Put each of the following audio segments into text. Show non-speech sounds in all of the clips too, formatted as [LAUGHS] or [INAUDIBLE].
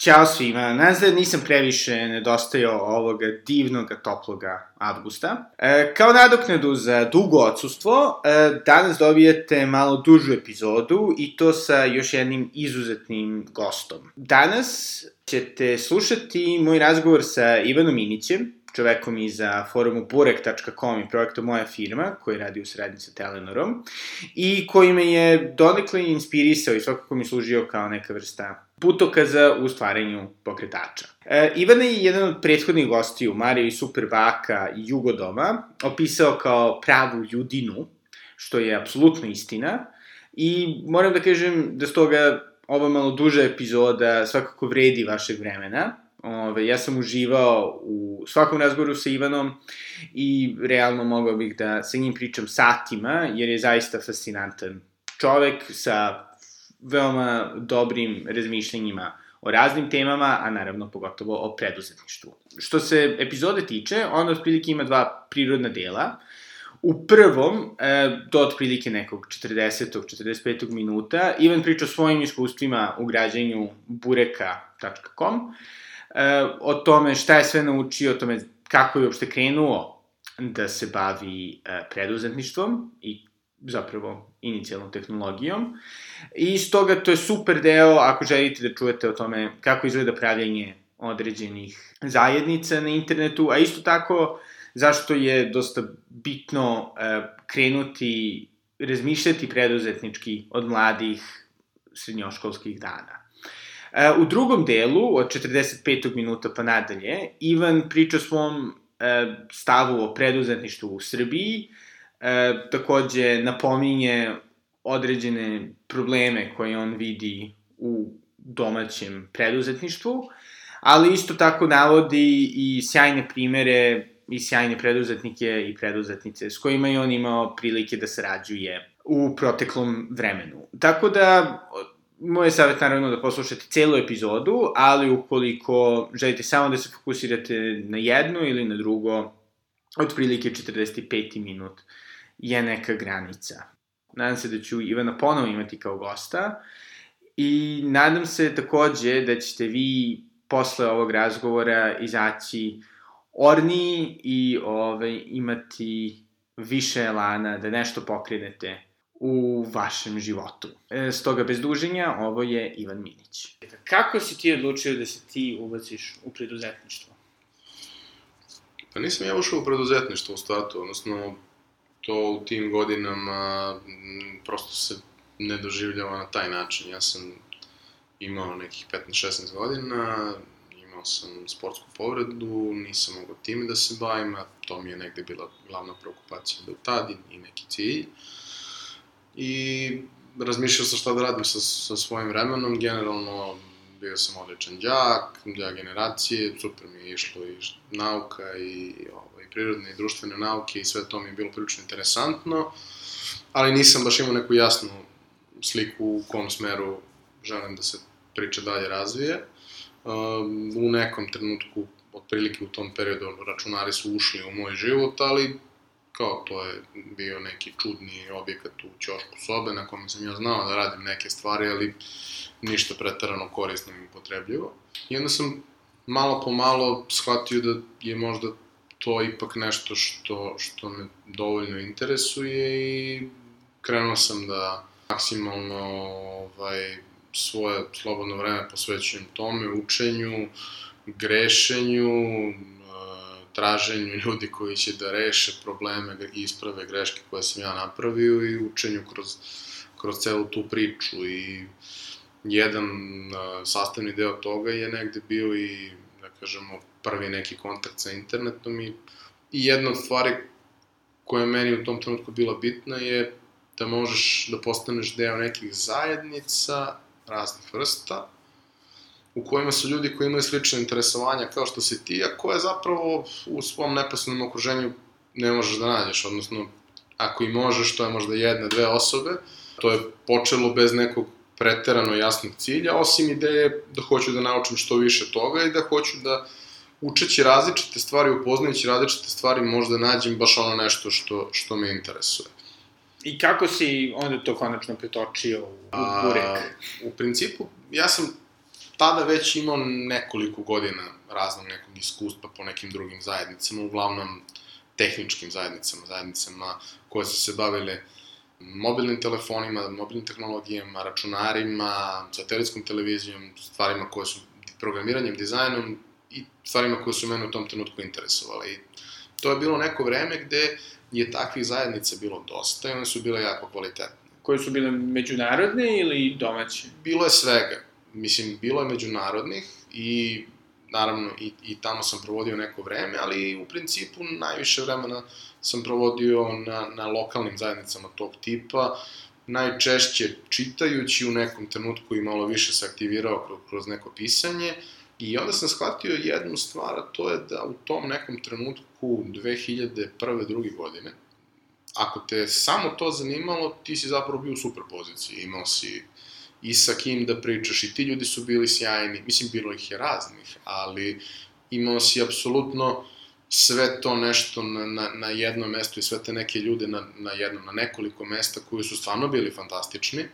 Ćao svima, nazad nisam previše nedostajao ovoga divnog, toploga avgusta. E, kao nadoknadu za dugo odsustvo, e, danas dobijete malo dužu epizodu i to sa još jednim izuzetnim gostom. Danas ćete slušati moj razgovor sa Ivanom Inićem, čovekom iza forumu burek.com i projekta Moja firma, koji radi u srednji sa Telenorom, i koji me je donekle inspirisao i svakako mi služio kao neka vrsta putokaza u stvaranju pokretača. E, Ivana je jedan od prethodnih gostiju, Marija i Superbaka i Jugodoma, opisao kao pravu ljudinu, što je apsolutno istina, i moram da kažem da stoga ova malo duža epizoda svakako vredi vašeg vremena. Ove, ja sam uživao u svakom razgovoru sa Ivanom i realno mogao bih da sa njim pričam satima, jer je zaista fascinantan čovek sa veoma dobrim razmišljenjima o raznim temama, a naravno pogotovo o preduzetništvu. Što se epizode tiče, ona otprilike ima dva prirodna dela. U prvom, e, do otprilike nekog 40. 45. minuta, Ivan priča o svojim iskustvima u građanju bureka.com, e, o tome šta je sve naučio, o tome kako je uopšte krenuo da se bavi e, preduzetništvom i zapravo inicijalnom tehnologijom. I stoga to je super deo ako želite da čujete o tome kako izgleda pravljanje određenih zajednica na internetu, a isto tako zašto je dosta bitno e, krenuti, razmišljati preduzetnički od mladih srednjoškolskih dana. E, u drugom delu, od 45. minuta pa nadalje, Ivan priča o svom e, stavu o preduzetništvu u Srbiji, e, takođe napominje određene probleme koje on vidi u domaćem preduzetništvu, ali isto tako navodi i sjajne primere i sjajne preduzetnike i preduzetnice s kojima je on imao prilike da sarađuje u proteklom vremenu. Tako da, moj je savjet naravno da poslušate celu epizodu, ali ukoliko želite samo da se fokusirate na jedno ili na drugo, otprilike 45 minut je neka granica. Nadam se da ću Ivana ponovo imati kao gosta i nadam se takođe da ćete vi posle ovog razgovora izaći orniji i ovaj, imati više elana da nešto pokrenete u vašem životu. E, stoga, bez duženja, ovo je Ivan Minić. Kako si ti odlučio da se ti ubaciš u preduzetništvo? Pa nisam ja ušao u preduzetništvo u startu, odnosno to u tim godinama prosto se ne doživljava na taj način. Ja sam imao nekih 15-16 godina, imao sam sportsku povredu, nisam mogao time da se bavim, a to mi je negde bila glavna preokupacija do tad i neki cilj. I razmišljao sam šta da radim sa, sa svojim vremenom, generalno bio sam odličan đak, đak generacije, super mi je išlo i nauka i prirodne i društvene nauke i sve to mi je bilo prilično interesantno, ali nisam baš imao neku jasnu sliku u kom smeru želim da se priča dalje razvije. Um, u nekom trenutku, otprilike u tom periodu, računari su ušli u moj život, ali kao to je bio neki čudni objekat u ćošku sobe na kome sam ja znao da radim neke stvari, ali ništa pretarano korisno i upotrebljivo. I onda sam malo po malo shvatio da je možda to ipak nešto što, što me dovoljno interesuje i krenuo sam da maksimalno ovaj, svoje slobodno vreme posvećujem tome, učenju, grešenju, traženju ljudi koji će da reše probleme i isprave greške koje sam ja napravio i učenju kroz, kroz celu tu priču. I jedan sastavni deo toga je negde bio i, da kažemo, prvi neki kontakt sa internetom i, i jedna od stvari koja je meni u tom trenutku bila bitna je da možeš da postaneš deo nekih zajednica raznih vrsta, u kojima su ljudi koji imaju slične interesovanja kao što si ti, a koje zapravo u svom neposrednom okruženju ne možeš da nađeš, odnosno ako i možeš, to je možda jedna, dve osobe, to je počelo bez nekog preterano jasnog cilja, osim ideje da hoću da naučim što više toga i da hoću da učeći različite stvari, upoznajući različite stvari, možda nađem baš ono nešto što, što me interesuje. I kako si onda to konačno pretočio u, Burek? A, u principu, ja sam tada već imao nekoliko godina raznog nekog iskustva po nekim drugim zajednicama, uglavnom tehničkim zajednicama, zajednicama koje su se bavile mobilnim telefonima, mobilnim tehnologijama, računarima, satelitskom televizijom, stvarima koje su programiranjem, dizajnom i stvarima koje su mene u tom trenutku interesovale. I to je bilo neko vreme gde je takvih zajednica bilo dosta i one su bile jako kvalitetne. Koje su bile međunarodne ili domaće? Bilo je svega. Mislim, bilo je međunarodnih i naravno i, i tamo sam provodio neko vreme, ali u principu najviše vremena sam provodio na, na lokalnim zajednicama tog tipa, najčešće čitajući u nekom trenutku i malo više se aktivirao kroz, kroz neko pisanje i onda sam shvatio jednu stvar, a to je da u tom nekom trenutku 2001. druge godine, ako te samo to zanimalo, ti si zapravo bio u super poziciji, imao si i sa kim da pričaš i ti ljudi su bili sjajni, mislim bilo ih je raznih, ali imao si apsolutno sve to nešto na, na, na jednom mestu i sve te neke ljude na, na jednom, na nekoliko mesta koji su stvarno bili fantastični,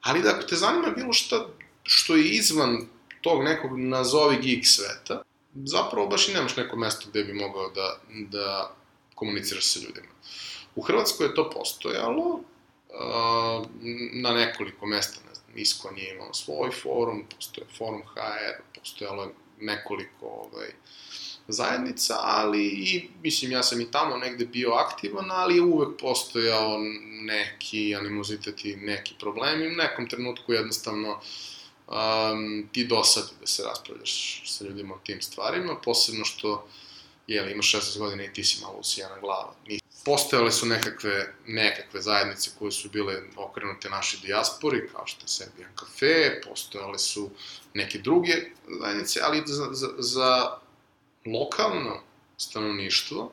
ali da ako te zanima bilo šta što je izvan tog nekog nazovi geek sveta, zapravo baš i nemaš neko mesto gde bi mogao da, da komuniciraš sa ljudima. U Hrvatskoj je to postojalo, na nekoliko mesta, ne znam, Iskon je imao svoj forum, postoje forum HR, postojalo je nekoliko ovaj, zajednica, ali i, mislim, ja sam i tamo negde bio aktivan, ali je uvek postojao neki animozitet i neki problemi. U nekom trenutku jednostavno um, ti dosadi da se raspravljaš sa ljudima o tim stvarima, posebno što, jel, imaš 16 godina i ti si malo usijana glava. Postojale su nekakve, nekakve zajednice koje su bile okrenute našoj dijaspori, kao što je Serbian Cafe, postojale su neke druge zajednice, ali za, za, za lokalno stanovništvo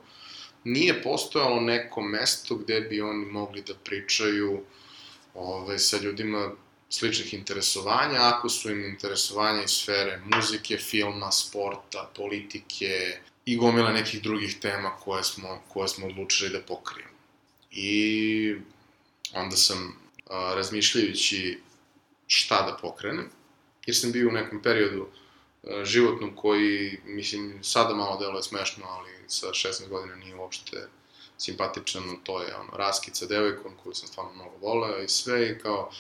nije postojalo neko mesto gde bi oni mogli da pričaju ove, ovaj, sa ljudima sličnih interesovanja, ako su im interesovanja iz sfere muzike, filma, sporta, politike, i gomila nekih drugih tema koje smo, koje smo odlučili da pokrijemo. I onda sam, a, razmišljajući šta da pokrenem, jer sam bio u nekom periodu a, životnom koji, mislim, sada malo deluje smešno, ali sa 16 godina nije uopšte simpatičan, to je ono, raskid sa devojkom koju sam stvarno mnogo voleo i sve i kao,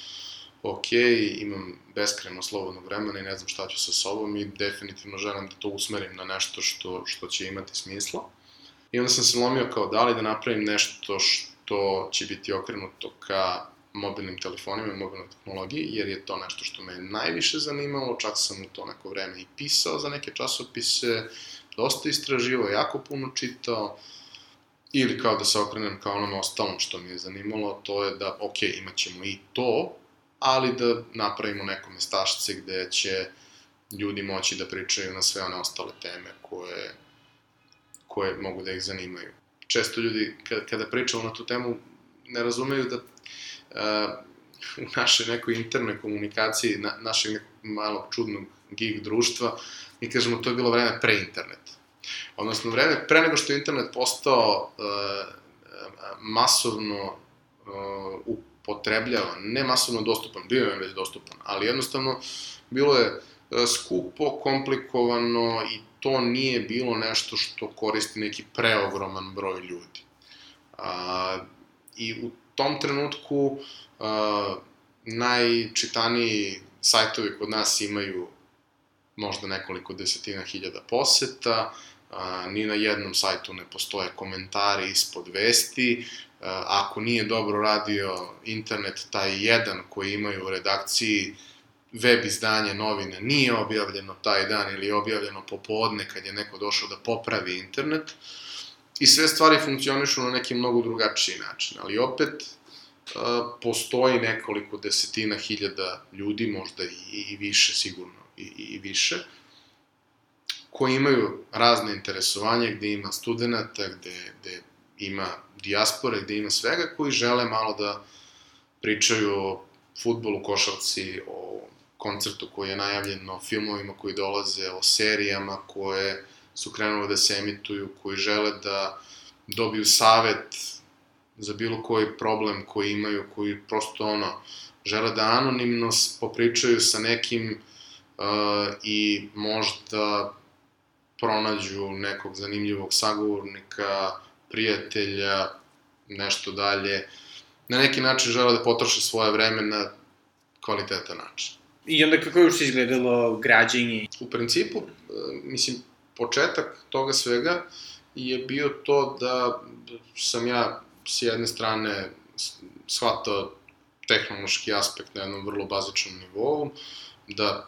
ok, imam beskreno slobodnog vremena i ne znam šta ću sa sobom i definitivno želim da to usmerim na nešto što, što će imati smisla. I onda sam se lomio kao da li da napravim nešto što će biti okrenuto ka mobilnim telefonima i mobilnoj tehnologiji, jer je to nešto što me najviše zanimalo, čak sam u to neko vreme i pisao za neke časopise, dosta istraživao, jako puno čitao, ili kao da se okrenem kao onom ostalom što mi je zanimalo, to je da, ok, imat ćemo i to, ali da napravimo neko mestašce gde će ljudi moći da pričaju na sve one ostale teme koje, koje mogu da ih zanimaju. Često ljudi, kada pričamo na tu temu, ne razumeju da uh, u našoj nekoj internoj komunikaciji, na, našeg nekog malog čudnog geek društva, mi kažemo to je bilo vreme pre interneta. Odnosno, vreme pre nego što je internet postao uh, masovno uh, u upotrebljavan, ne masovno dostupan, bio je već dostupan, ali jednostavno bilo je e, skupo, komplikovano i to nije bilo nešto što koristi neki preogroman broj ljudi. A, I u tom trenutku a, najčitaniji sajtovi kod nas imaju možda nekoliko desetina hiljada poseta, a, ni na jednom sajtu ne postoje komentari ispod vesti, ako nije dobro radio internet, taj jedan koji imaju u redakciji web izdanje novine nije objavljeno taj dan ili je objavljeno popodne kad je neko došao da popravi internet. I sve stvari funkcionišu na neki mnogo drugačiji način, ali opet postoji nekoliko desetina hiljada ljudi, možda i, i više sigurno, i, i više, koji imaju razne interesovanje, gde ima studenta, gde, gde ima dijaspore, gde ima svega, koji žele malo da pričaju o futbolu, košarci, o koncertu koji je najavljen, o filmovima koji dolaze, o serijama koje su krenuli da se emituju, koji žele da dobiju savet za bilo koji problem koji imaju, koji prosto ono, žele da anonimno popričaju sa nekim uh, i možda pronađu nekog zanimljivog sagovornika, prijatelja, nešto dalje. Na neki način žele da potroše svoje vreme na kvalitetan način. I onda kako je još izgledalo građenje? U principu, uh, mislim, početak toga svega je bio to da sam ja s jedne strane shvatao tehnološki aspekt na jednom vrlo bazičnom nivou, da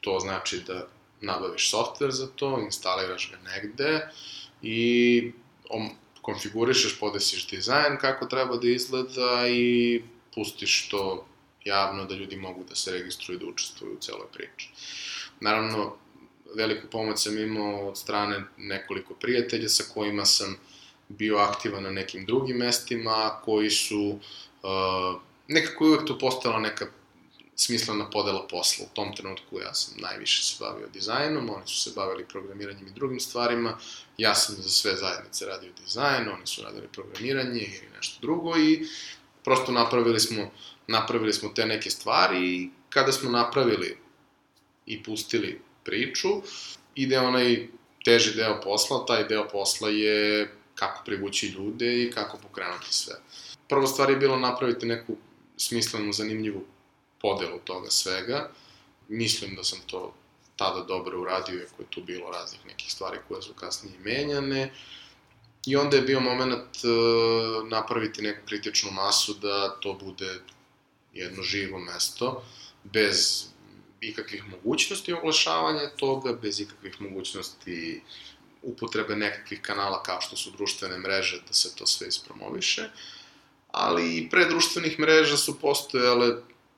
to znači da nabaviš softver za to, instaliraš ga negde i on, konfigurišeš, podesiš dizajn kako treba da izgleda i pustiš to javno da ljudi mogu da se registruju da učestvuju u celoj priči. Naravno, veliku pomoć sam imao od strane nekoliko prijatelja sa kojima sam bio aktivan na nekim drugim mestima, koji su uh, nekako uvek tu postala neka smislena podela posla. U tom trenutku ja sam najviše se bavio dizajnom, oni su se bavili programiranjem i drugim stvarima, ja sam za sve zajednice radio dizajn, oni su radili programiranje ili nešto drugo i prosto napravili smo, napravili smo te neke stvari i kada smo napravili i pustili priču, ide onaj teži deo posla, taj deo posla je kako privući ljude i kako pokrenuti sve. Prva stvar je bilo napraviti neku smislenu, zanimljivu podelu toga svega. Mislim da sam to tada dobro uradio, iako je tu bilo raznih nekih stvari koje su kasnije menjane. I onda je bio moment uh, napraviti neku kritičnu masu da to bude jedno živo mesto, bez ikakvih mogućnosti oglašavanja toga, bez ikakvih mogućnosti upotrebe nekakvih kanala kao što su društvene mreže, da se to sve ispromoviše. Ali i pre društvenih mreža su postojale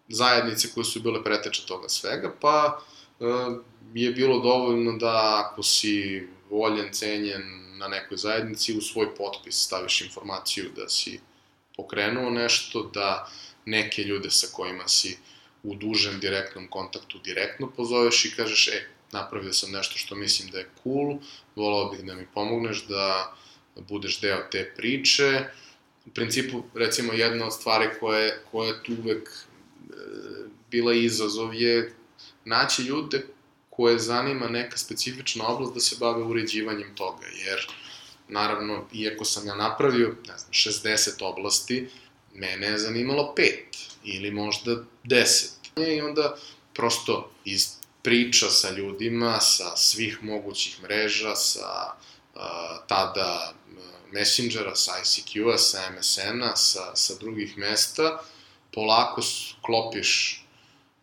zajednice koje su bile preteče toga svega, pa e, je bilo dovoljno da ako si voljen, cenjen na nekoj zajednici, u svoj potpis staviš informaciju da si pokrenuo nešto, da neke ljude sa kojima si u dužem direktnom kontaktu direktno pozoveš i kažeš, e, napravio sam nešto što mislim da je cool, volao bih da mi pomogneš da budeš deo te priče. U principu, recimo, jedna od stvari koje, koje je tu uvek bila izazov je naći ljude koje zanima neka specifična oblast da se bave uređivanjem toga, jer naravno, iako sam ja napravio, ne znam, 60 oblasti, mene je zanimalo pet ili možda 10. I onda prosto iz priča sa ljudima, sa svih mogućih mreža, sa uh, tada Messengera, sa ICQ-a, sa MSN-a, sa, sa drugih mesta, polako sklopiš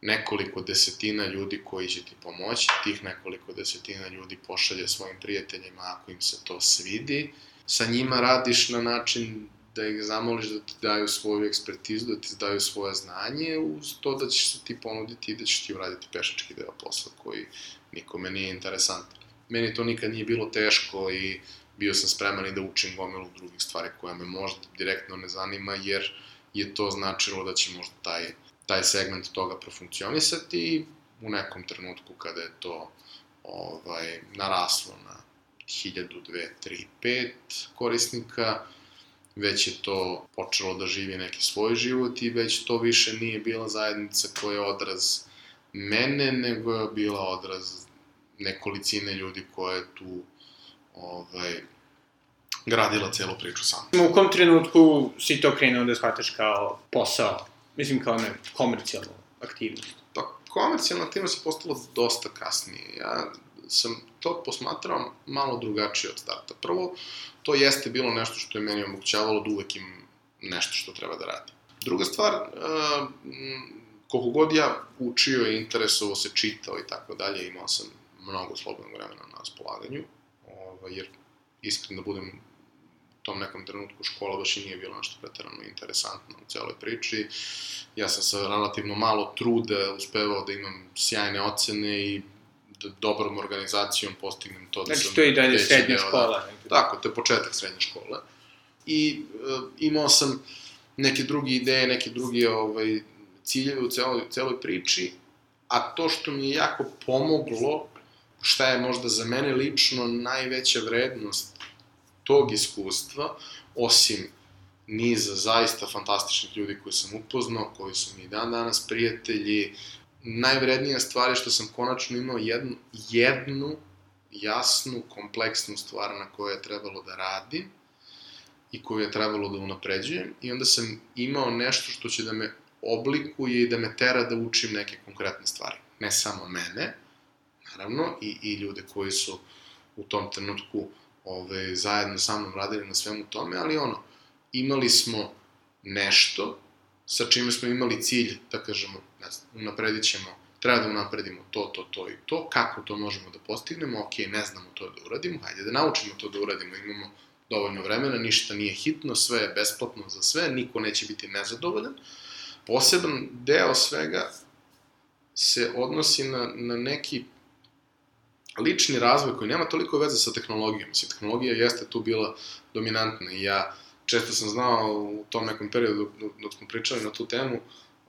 nekoliko desetina ljudi koji će ti pomoći, tih nekoliko desetina ljudi pošalje svojim prijateljima ako im se to svidi, sa njima radiš na način da ih zamoliš da ti daju svoju ekspertizu, da ti daju svoje znanje, uz to da ćeš se ti ponuditi i da ćeš ti uraditi pešački deo posla koji nikome nije interesantan. Meni to nikad nije bilo teško i bio sam spreman i da učim gomilu drugih stvari koje me možda direktno ne zanima, jer je to značilo da će možda taj, taj segment toga profunkcionisati i u nekom trenutku kada je to ovaj, naraslo na 1000, 2, 3, 5 korisnika, već je to počelo da živi neki svoj život i već to više nije bila zajednica koja je odraz mene, nego je bila odraz nekolicine ljudi koja je tu ovaj, gradila celu priču sam. U kom trenutku si to krenuo da shvataš kao posao? Mislim kao ne, komercijalnu aktivnost. Pa komercijalna aktivnost je postala dosta kasnije. Ja sam to posmatrao malo drugačije od starta. Prvo, to jeste bilo nešto što je meni omogućavalo da uvek im nešto što treba da radi. Druga stvar, uh, koliko god ja učio i interesovao se, čitao i tako dalje, imao sam mnogo slobodnog vremena na raspolaganju, ovaj, jer iskreno da budem tom nekom trenutku škola baš i nije bilo nešto pretarano interesantno u celoj priči. Ja sam sa relativno malo truda uspevao da imam sjajne ocene i da dobrom organizacijom postignem to da znači, sam... Znači, to je i dalje srednja da- škola. Da, tako, to je početak srednje škole. I uh, imao sam neke druge ideje, neke druge ovaj, ciljeve u celoj, celoj priči, a to što mi je jako pomoglo šta je možda za mene lično najveća vrednost tog iskustva, osim niza zaista fantastičnih ljudi koji sam upoznao, koji su mi dan danas prijatelji. Najvrednija stvar je što sam konačno imao jednu, jednu jasnu, kompleksnu stvar na kojoj je trebalo da radim i koju je trebalo da unapređujem i onda sam imao nešto što će da me oblikuje i da me tera da učim neke konkretne stvari. Ne samo mene, naravno, i, i ljude koji su u tom trenutku ove, zajedno sa mnom radili na svemu tome, ali ono, imali smo nešto sa čime smo imali cilj, da kažemo, ne znam, unapredit ćemo, treba da unapredimo to, to, to i to, kako to možemo da postignemo, ok, ne znamo to da uradimo, hajde da naučimo to da uradimo, imamo dovoljno vremena, ništa nije hitno, sve je besplatno za sve, niko neće biti nezadovoljan. Poseban deo svega se odnosi na, na neki lični razvoj koji nema toliko veze sa tehnologijom. Mislim, tehnologija jeste tu bila dominantna i ja često sam znao u tom nekom periodu dok, smo pričali na tu temu,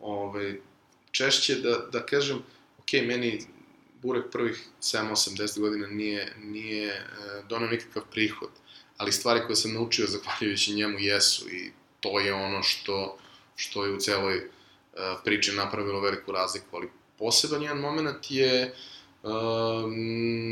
ovaj, češće da, da kažem, ok, meni Burek prvih 7, 8, 10 godina nije, nije e, donao nikakav prihod, ali stvari koje sam naučio zahvaljujući njemu jesu i to je ono što, što je u celoj e, priči napravilo veliku razliku, ali poseban jedan moment je uh,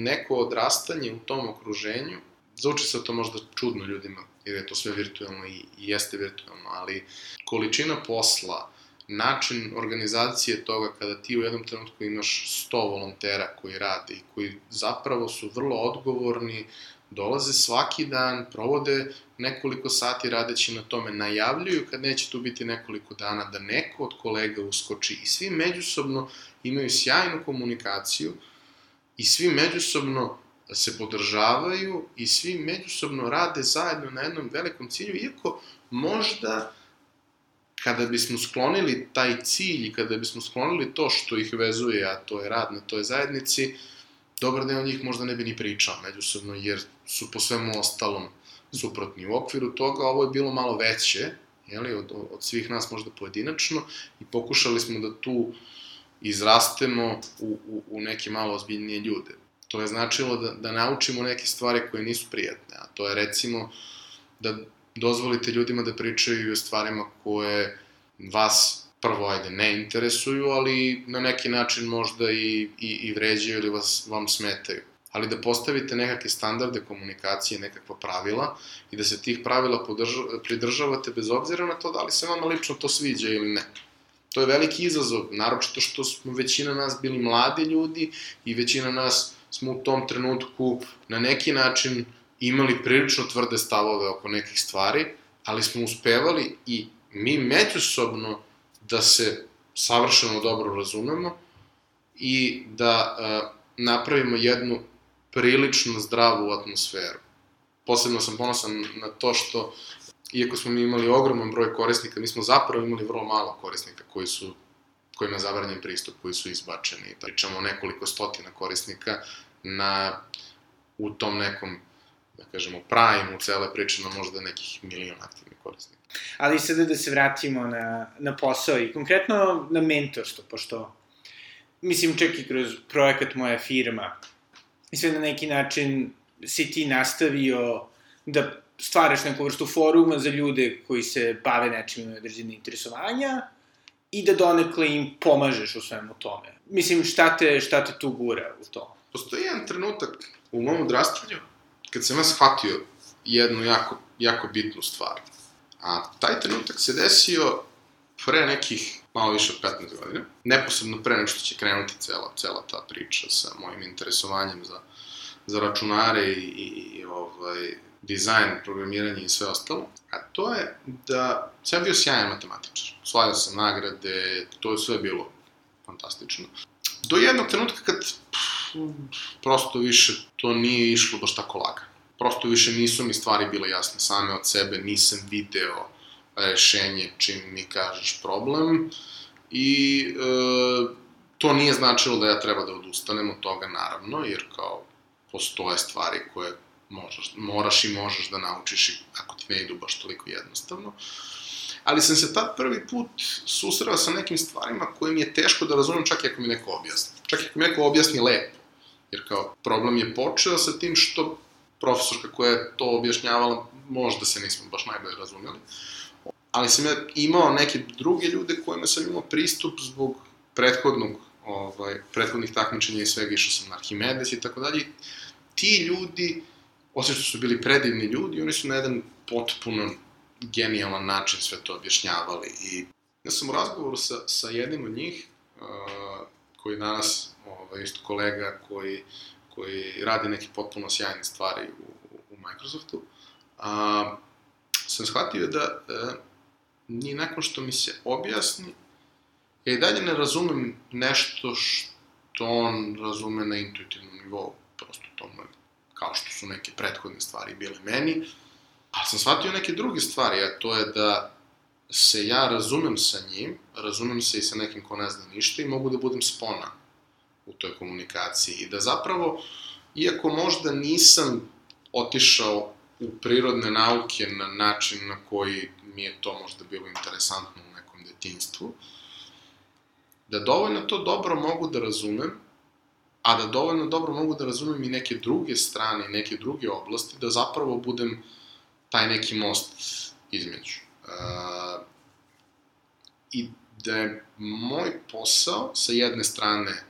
neko odrastanje u tom okruženju, zvuči se to možda čudno ljudima, jer je to sve virtualno i, i jeste virtualno, ali količina posla, način organizacije toga kada ti u jednom trenutku imaš 100 volontera koji rade i koji zapravo su vrlo odgovorni, dolaze svaki dan, provode nekoliko sati radeći na tome, najavljuju kad neće tu biti nekoliko dana da neko od kolega uskoči i svi međusobno imaju sjajnu komunikaciju i svi međusobno se podržavaju i svi međusobno rade zajedno na jednom velikom cilju, iako možda kada bismo sklonili taj cilj i kada bismo sklonili to što ih vezuje, a to je rad na toj zajednici, dobar deo njih možda ne bi ni pričao međusobno, jer su po svemu ostalom suprotni. U okviru toga ovo je bilo malo veće, jeli, od, od svih nas možda pojedinačno, i pokušali smo da tu izrastemo u, u, u neke malo ozbiljnije ljude. To je značilo da, da naučimo neke stvari koje nisu prijatne, a to je recimo da dozvolite ljudima da pričaju o stvarima koje vas prvo, ajde, ne interesuju, ali na neki način možda i, i, i vređaju ili vas, vam smetaju. Ali da postavite nekakve standarde komunikacije, nekakva pravila i da se tih pravila podrža, pridržavate bez obzira na to da li se vama lično to sviđa ili ne. To je veliki izazov, naročito što smo većina nas bili mladi ljudi i većina nas smo u tom trenutku na neki način imali prilično tvrde stavove oko nekih stvari, ali smo uspevali i mi međusobno da se savršeno dobro razumemo i da uh, napravimo jednu prilično zdravu atmosferu. Posebno sam ponosan na to što, iako smo mi imali ogroman broj korisnika, mi smo zapravo imali vrlo malo korisnika koji su kojima je zabranjen pristup, koji su izbačeni. Pričamo o nekoliko stotina korisnika na, u tom nekom, da kažemo, prime u cele priče na možda nekih milion aktivnih korisnika. Ali sada da se vratimo na, na posao i konkretno na mentorstvo, pošto, mislim, čak i kroz projekat Moja firma, sve na neki način si ti nastavio da stvaraš neku vrstu foruma za ljude koji se bave nečim imaju određene interesovanja i da donekle im pomažeš u svemu tome. Mislim, šta te, šta te tu gura u to? Postoji jedan trenutak u mom odrastanju kad sam ja shvatio jednu jako, jako bitnu stvar. A taj trenutak se desio pre nekih malo više od 15 godina. Neposredno pre nego što će krenuti cela, cela ta priča sa mojim interesovanjem za, za računare i, i, i ovaj, dizajn, programiranje i sve ostalo. A to je da sam bio sjajan matematičar. Slavio sam nagrade, to je sve bilo fantastično. Do jednog trenutka kad pff, prosto više to nije išlo baš tako lagano prosto više nisu mi stvari bile jasne same od sebe, nisam video rešenje čim mi kažeš problem i e, to nije značilo da ja treba da odustanem od toga naravno, jer kao postoje stvari koje možeš, moraš i možeš da naučiš ako ti ne idu baš toliko jednostavno. Ali sam se tad prvi put susreo sa nekim stvarima koje mi je teško da razumem čak i ako mi neko objasni. Čak i ako mi neko objasni lepo Jer kao, problem je počeo sa tim što profesorka koja je to objašnjavala, možda se nismo baš najbolje razumeli, ali sam ja imao neke druge ljude kojima sam imao pristup zbog prethodnog, ovaj, prethodnih takmičenja i svega, išao sam na Archimedes i tako dalje. Ti ljudi, osim što su bili predivni ljudi, oni su na jedan potpuno genijalan način sve to objašnjavali. I ja sam u razgovoru sa, sa jednim od njih, uh, koji danas, ovaj, isto kolega koji, koji radi neke potpuno sjajne stvari u, u Microsoftu, a, sam shvatio da uh, ni nakon što mi se objasni, ja i dalje ne razumem nešto što on razume na intuitivnom nivou. Prosto to mu je kao što su neke prethodne stvari bile meni, ali sam shvatio neke druge stvari, a to je da se ja razumem sa njim, razumem se i sa nekim ko ne zna ništa i mogu da budem spona u toj komunikaciji. I da zapravo, iako možda nisam otišao u prirodne nauke na način na koji mi je to možda bilo interesantno u nekom detinstvu, da dovoljno to dobro mogu da razumem, a da dovoljno dobro mogu da razumem i neke druge strane, neke druge oblasti, da zapravo budem taj neki most između. Uh, I da je moj posao, sa jedne strane,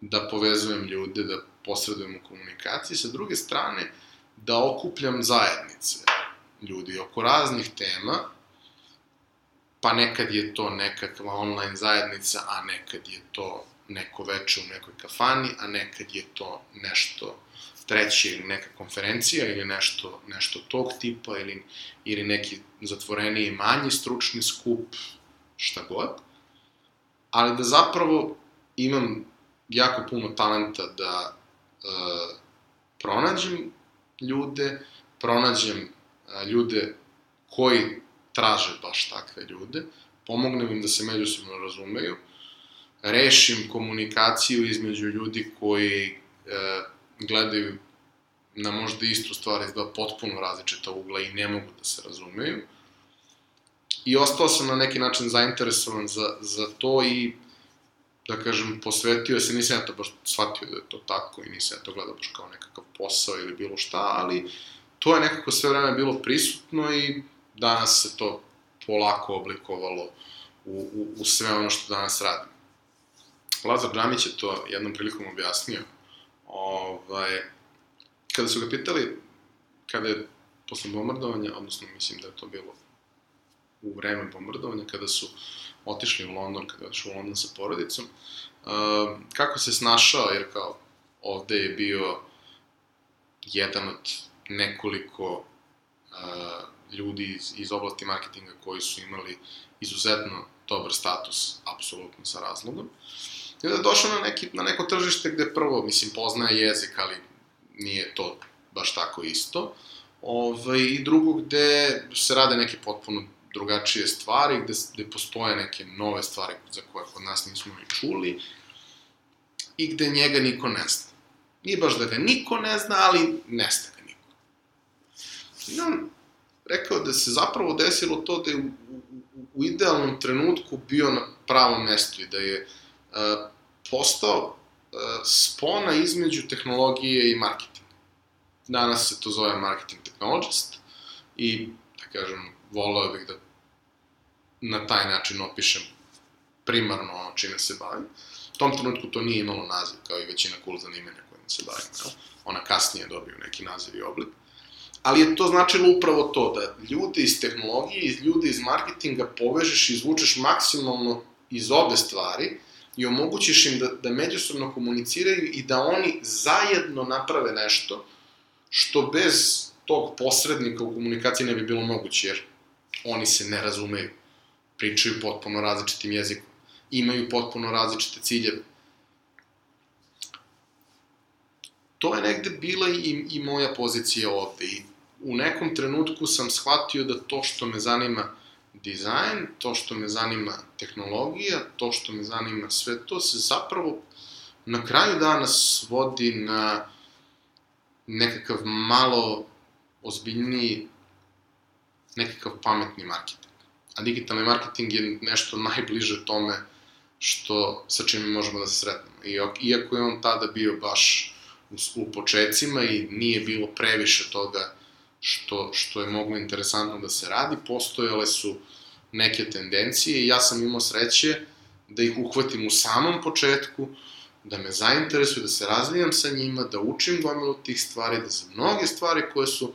da povezujem ljude, da posredujem u komunikaciji, sa druge strane, da okupljam zajednice ljudi oko raznih tema, pa nekad je to nekakva online zajednica, a nekad je to neko veče u nekoj kafani, a nekad je to nešto treće ili neka konferencija ili nešto, nešto tog tipa ili, ili neki zatvoreniji manji stručni skup, šta god. Ali da zapravo imam jako puno talenta da uh, pronađem ljude, pronađem uh, ljude koji traže baš takve ljude, pomognem im da se međusobno razumeju, rešim komunikaciju između ljudi koji uh, gledaju na možda istu stvar iz dva potpuno različita ugla i ne mogu da se razumeju. I ostao sam na neki način zainteresovan za, za to i da kažem, posvetio se, nisam ja to baš shvatio da je to tako i nisam ja to gledao baš kao nekakav posao ili bilo šta, ali to je nekako sve vreme bilo prisutno i danas se to polako oblikovalo u, u, u sve ono što danas radim. Lazar Džamić je to jednom prilikom objasnio. Ovaj, kada su ga pitali, kada je posle bombardovanja, odnosno mislim da je to bilo u vreme bombardovanja, kada su otišli u London, kada je otišao u London sa porodicom, uh, kako se snašao, jer kao ovde je bio jedan od nekoliko uh, ljudi iz, iz oblasti marketinga koji su imali izuzetno dobar status, apsolutno sa razlogom. I onda je došao na, neki, na neko tržište gde prvo, mislim, poznaje jezik, ali nije to baš tako isto. Ove, ovaj, I drugo gde se rade neke potpuno drugačije stvari, gde, gde postoje neke nove stvari za koje kod nas nismo ni čuli i gde njega niko ne zna. Nije baš da ga niko ne zna, ali ne zna ga niko. I on rekao da se zapravo desilo to da je u, u, u idealnom trenutku bio na pravom mestu i da je uh, postao uh, spona između tehnologije i marketinga. Danas se to zove marketing technologist i, da kažem, volao bih da na taj način opišem primarno ono čime se bavim. U tom trenutku to nije imalo naziv, kao i većina cool zanimanja kojima se bavim. Jel? Ona kasnije dobiju neki naziv i oblik. Ali je to značilo upravo to, da ljudi iz tehnologije, iz ljudi iz marketinga povežeš i izvučeš maksimalno iz obe stvari i omogućiš im da, da međusobno komuniciraju i da oni zajedno naprave nešto što bez tog posrednika u komunikaciji ne bi bilo moguće, jer oni se ne razumeju, pričaju potpuno različitim jezikom, imaju potpuno različite ciljeve. To je negde bila i, i moja pozicija ovde. I u nekom trenutku sam shvatio da to što me zanima dizajn, to što me zanima tehnologija, to što me zanima sve to se zapravo na kraju dana svodi na nekakav malo ozbiljniji nekakav pametni marketing. A digitalni marketing je nešto [LAUGHS] najbliže tome što, sa čime možemo da se sretnemo. Iako je on tada bio baš u, u početcima i nije bilo previše toga što, što je moglo interesantno da se radi, postojale su neke tendencije i ja sam imao sreće da ih uhvatim u samom početku, da me zainteresuju, da se razvijam sa njima, da učim gomilu tih stvari, da za mnoge stvari koje su,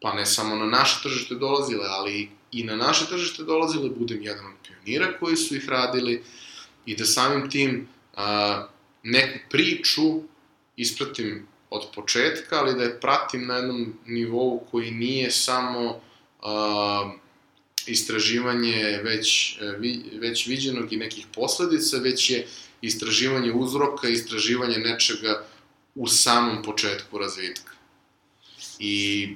pa ne samo na naše tržište dolazile, ali i na naše tržište dolazile, budem jedan od pionira koji su ih radili i da samim tim a, neku priču ispratim od početka, ali da je pratim na jednom nivou koji nije samo a, istraživanje već, već viđenog i nekih posledica, već je istraživanje uzroka, istraživanje nečega u samom početku razvitka. I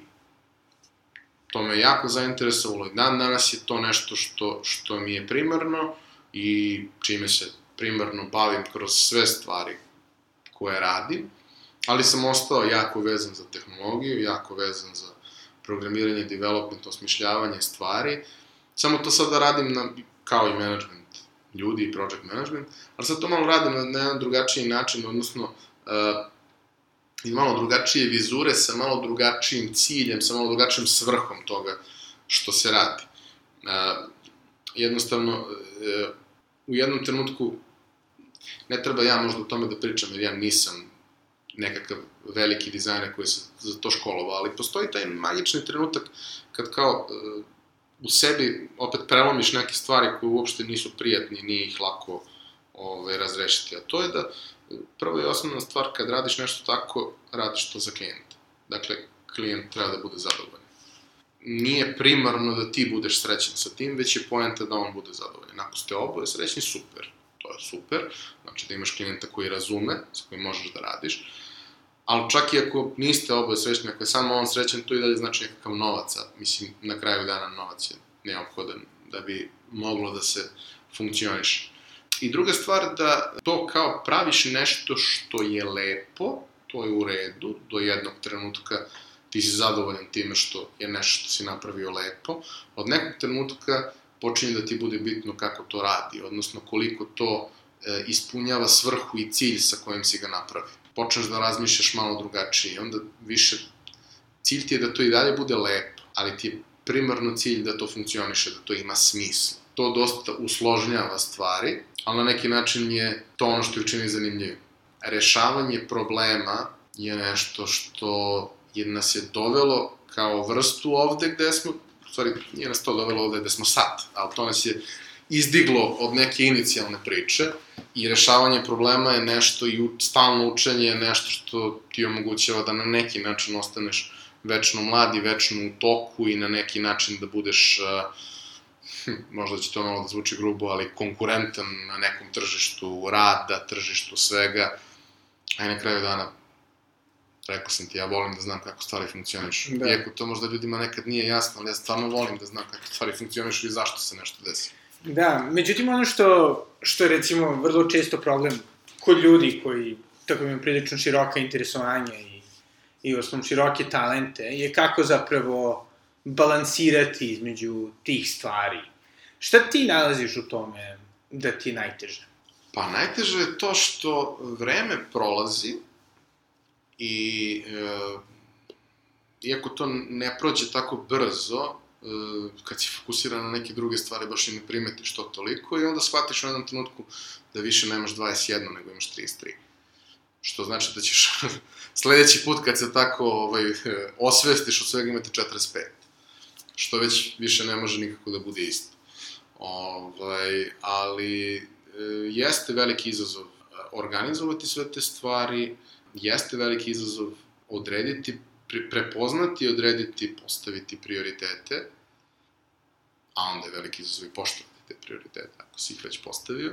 to me jako zainteresovalo i dan danas je to nešto što, što mi je primarno i čime se primarno bavim kroz sve stvari koje radim, ali sam ostao jako vezan za tehnologiju, jako vezan za programiranje, development, osmišljavanje stvari, samo to sada radim na, kao i management ljudi i project management, ali sad to malo radim na, na jedan drugačiji način, odnosno uh, i malo drugačije vizure sa malo drugačijim ciljem, sa malo drugačijim svrhom toga što se radi. Uh, jednostavno, uh, u jednom trenutku ne treba ja možda o tome da pričam, jer ja nisam nekakav veliki dizajner koji se za to školovao, ali postoji taj magični trenutak kad kao uh, u sebi opet prelomiš neke stvari koje uopšte nisu prijatni, nije ih lako ove, razrešiti. A to je da prvo i osnovna stvar kad radiš nešto tako, radiš to za klijenta. Dakle, klijent treba da bude zadovoljan. Nije primarno da ti budeš srećan sa tim, već je poenta da on bude zadovoljan. Ako ste oboje srećni, super. To je super. Znači da imaš klijenta koji razume, sa kojim možeš da radiš ali čak i ako niste oboje srećni, ako je samo on srećan, to i dalje znači nekakav novac, a mislim, na kraju dana novac je neophodan da bi moglo da se funkcioniše. I druga stvar, da to kao praviš nešto što je lepo, to je u redu, do jednog trenutka ti si zadovoljan time što je nešto što si napravio lepo, od nekog trenutka počinje da ti bude bitno kako to radi, odnosno koliko to e, ispunjava svrhu i cilj sa kojim si ga napravio počneš da razmišljaš malo drugačije. Onda više cilj ti je da to i dalje bude lepo, ali ti je primarno cilj da to funkcioniše, da to ima smisla. To dosta usložnjava stvari, ali na neki način je to ono što je učini zanimljivim. Rešavanje problema je nešto što je nas je dovelo kao vrstu ovde gde smo, u stvari nije nas to dovelo ovde gde smo sad, ali to nas je izdiglo od neke inicijalne priče i rešavanje problema je nešto i stalno učenje je nešto što ti omogućava da na neki način ostaneš večno mlad i večno u toku i na neki način da budeš uh, možda će to malo da zvuči grubo, ali konkurentan na nekom tržištu rada, tržištu svega, a i na kraju dana rekao sam ti, ja volim da znam kako stvari funkcionišu. Da. Iako to možda ljudima nekad nije jasno, ali ja stvarno volim da znam kako stvari funkcionišu i zašto se nešto desi. Da, međutim ono što, što je recimo vrlo često problem kod ljudi koji tako imaju prilično široka interesovanja i, i osnovno široke talente, je kako zapravo balansirati između tih stvari. Šta ti nalaziš u tome da ti je najteže? Pa najteže je to što vreme prolazi i e, iako to ne prođe tako brzo, kad si fokusiran na neke druge stvari, baš i ne primetiš to toliko i onda shvatiš u jednom trenutku da više nemaš 21, nego imaš 33. Što znači da ćeš [LAUGHS] sledeći put kad se tako ovaj, [LAUGHS] osvestiš od svega imati 45. Što već više ne može nikako da bude isto. Ovaj, ali e, jeste veliki izazov eh, organizovati sve te stvari, jeste veliki izazov odrediti prepoznati, odrediti, postaviti prioritete, a onda je veliki izazov i poštovati te prioritete, ako si ih već postavio.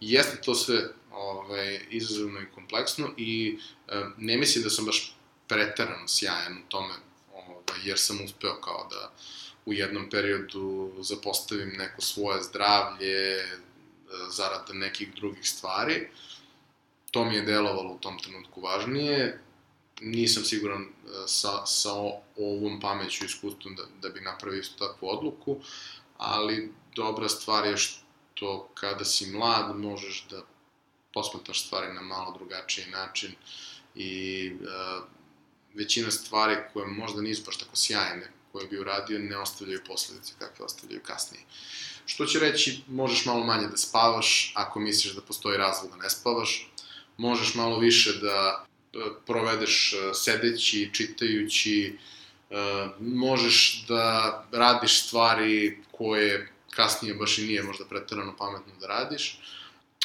I jeste to sve ovaj, izazovno i kompleksno i e, ne mislim da sam baš pretarano sjajan u tome, ovaj, jer sam uspeo kao da u jednom periodu zapostavim neko svoje zdravlje, zarad nekih drugih stvari. To mi je delovalo u tom trenutku važnije nisam siguran e, sa, sa ovom pameću i iskustvom da, da bi napravio isto takvu odluku, ali dobra stvar je to kada si mlad možeš da posmetaš stvari na malo drugačiji način i uh, većina stvari koje možda nisu baš tako sjajne, koje bi uradio, ne ostavljaju posledice kakve ostavljaju kasnije. Što će reći, možeš malo manje da spavaš, ako misliš da postoji razlog da ne spavaš, možeš malo više da provedeš sedeći, čitajući, možeš da radiš stvari koje kasnije baš i nije možda pretarano pametno da radiš,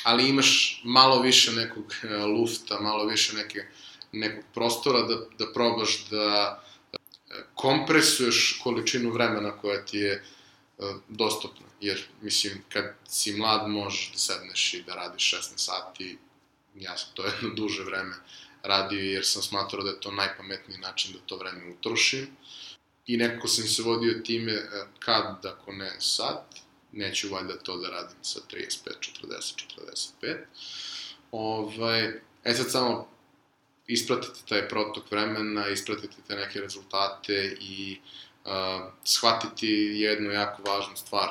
ali imaš malo više nekog lufta, malo više neke, nekog prostora da, da probaš da kompresuješ količinu vremena koja ti je dostupna. Jer, mislim, kad si mlad možeš da sedneš i da radiš 16 sati, ja sam to jedno duže vreme radio jer sam smatrao da je to najpametniji način da to vreme utrošim. I nekako sam se vodio time e, kad, ako ne sad, neću valjda to da radim sa 35, 40, 45. Ovaj, e sad samo ispratite taj protok vremena, ispratite te neke rezultate i uh, shvatiti jednu jako važnu stvar,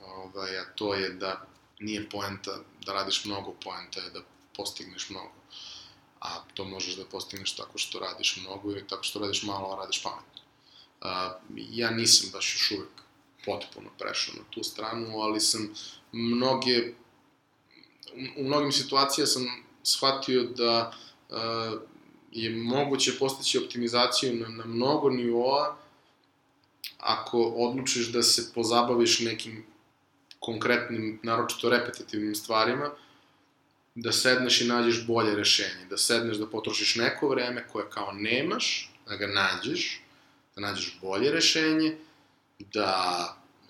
ovaj, a to je da nije poenta da radiš mnogo, poenta je da postigneš mnogo. A to možeš da postigneš tako što radiš mnogo ili tako što radiš malo, a radiš pametno. Ja nisam baš još uvek potpuno prešao na tu stranu, ali sam mnoge, u, mnogim situacijama sam shvatio da je moguće postići optimizaciju na, na mnogo nivoa ako odlučiš da se pozabaviš nekim konkretnim, naročito repetitivnim stvarima, da sedneš i nađeš bolje rešenje, da sedneš da potrošiš neko vreme koje kao nemaš, da ga nađeš, da nađeš bolje rešenje, da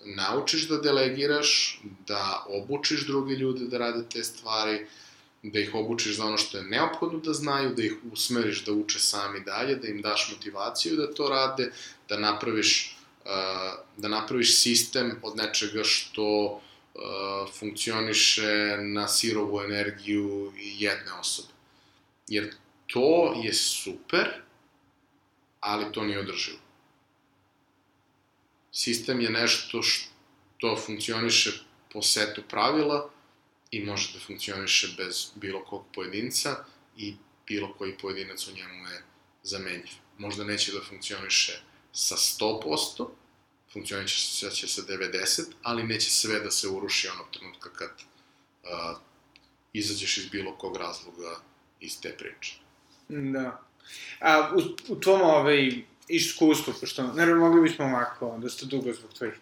naučiš da delegiraš, da obučiš druge ljude da rade te stvari, da ih obučiš za ono što je neophodno da znaju, da ih usmeriš da uče sami dalje, da im daš motivaciju da to rade, da napraviš, uh, da napraviš sistem od nečega što funkcioniše na sirovu energiju jedne osobe. Jer to je super, ali to nije održivo. Sistem je nešto što funkcioniše po setu pravila, i može da funkcioniše bez bilo kog pojedinca i bilo koji pojedinac u njemu je zamenjiv. Možda neće da funkcioniše sa 100%, funkcioniše će sa 90%, ali neće sve da se uruši onog trenutka kad uh, izađeš iz bilo kog razloga iz te priče. Da. A u, u tvom ovaj, iskustvu, pošto, naravno, mogli bismo ovako, dosta dugo zbog tvojih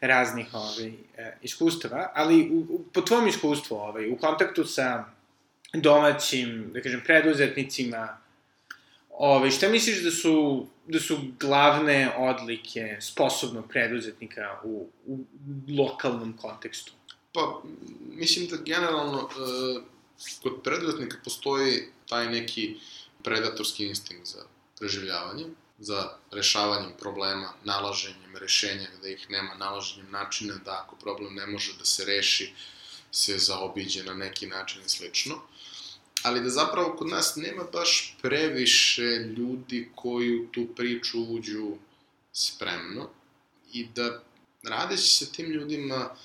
raznih ovaj, e, iskustava, ali u, u, po tvom iskustvu, ovaj, u kontaktu sa domaćim, da kažem, preduzetnicima, ovaj, šta misliš da su, da su glavne odlike sposobnog preduzetnika u, u lokalnom kontekstu? Pa, mislim da generalno e, kod preduzetnika postoji taj neki predatorski instinkt za preživljavanje za rešavanjem problema, nalaženjem rešenja gde ih nema, nalaženjem načina da ako problem ne može da se reši, se zaobiđe na neki način i slično. Ali da zapravo kod nas nema baš previše ljudi koji u tu priču uđu spremno i da radeći sa tim ljudima,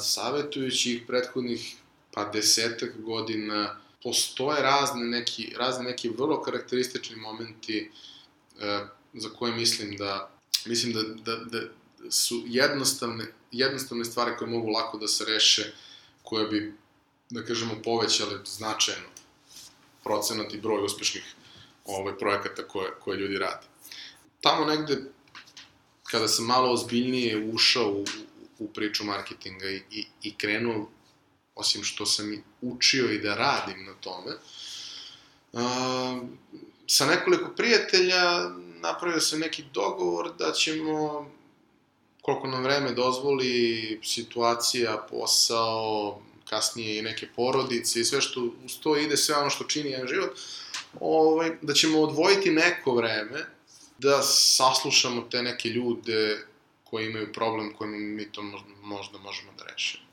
savetujući ih prethodnih pa desetak godina, postoje razne neki, razne neki vrlo karakteristični momenti za koje mislim da mislim da, da, da su jednostavne, jednostavne stvari koje mogu lako da se reše, koje bi, da kažemo, povećale značajno procenat i broj uspešnih ovaj, projekata koje, koje ljudi rade. Tamo negde, kada sam malo ozbiljnije ušao u, u priču marketinga i, i, i krenuo, osim što sam učio i da radim na tome, uh, sa nekoliko prijatelja napravio se neki dogovor da ćemo, koliko nam vreme dozvoli, situacija, posao, kasnije i neke porodice i sve što uz to ide, sve ono što čini jedan život, ovaj, da ćemo odvojiti neko vreme da saslušamo te neke ljude koji imaju problem kojim mi to možda možemo da rešimo.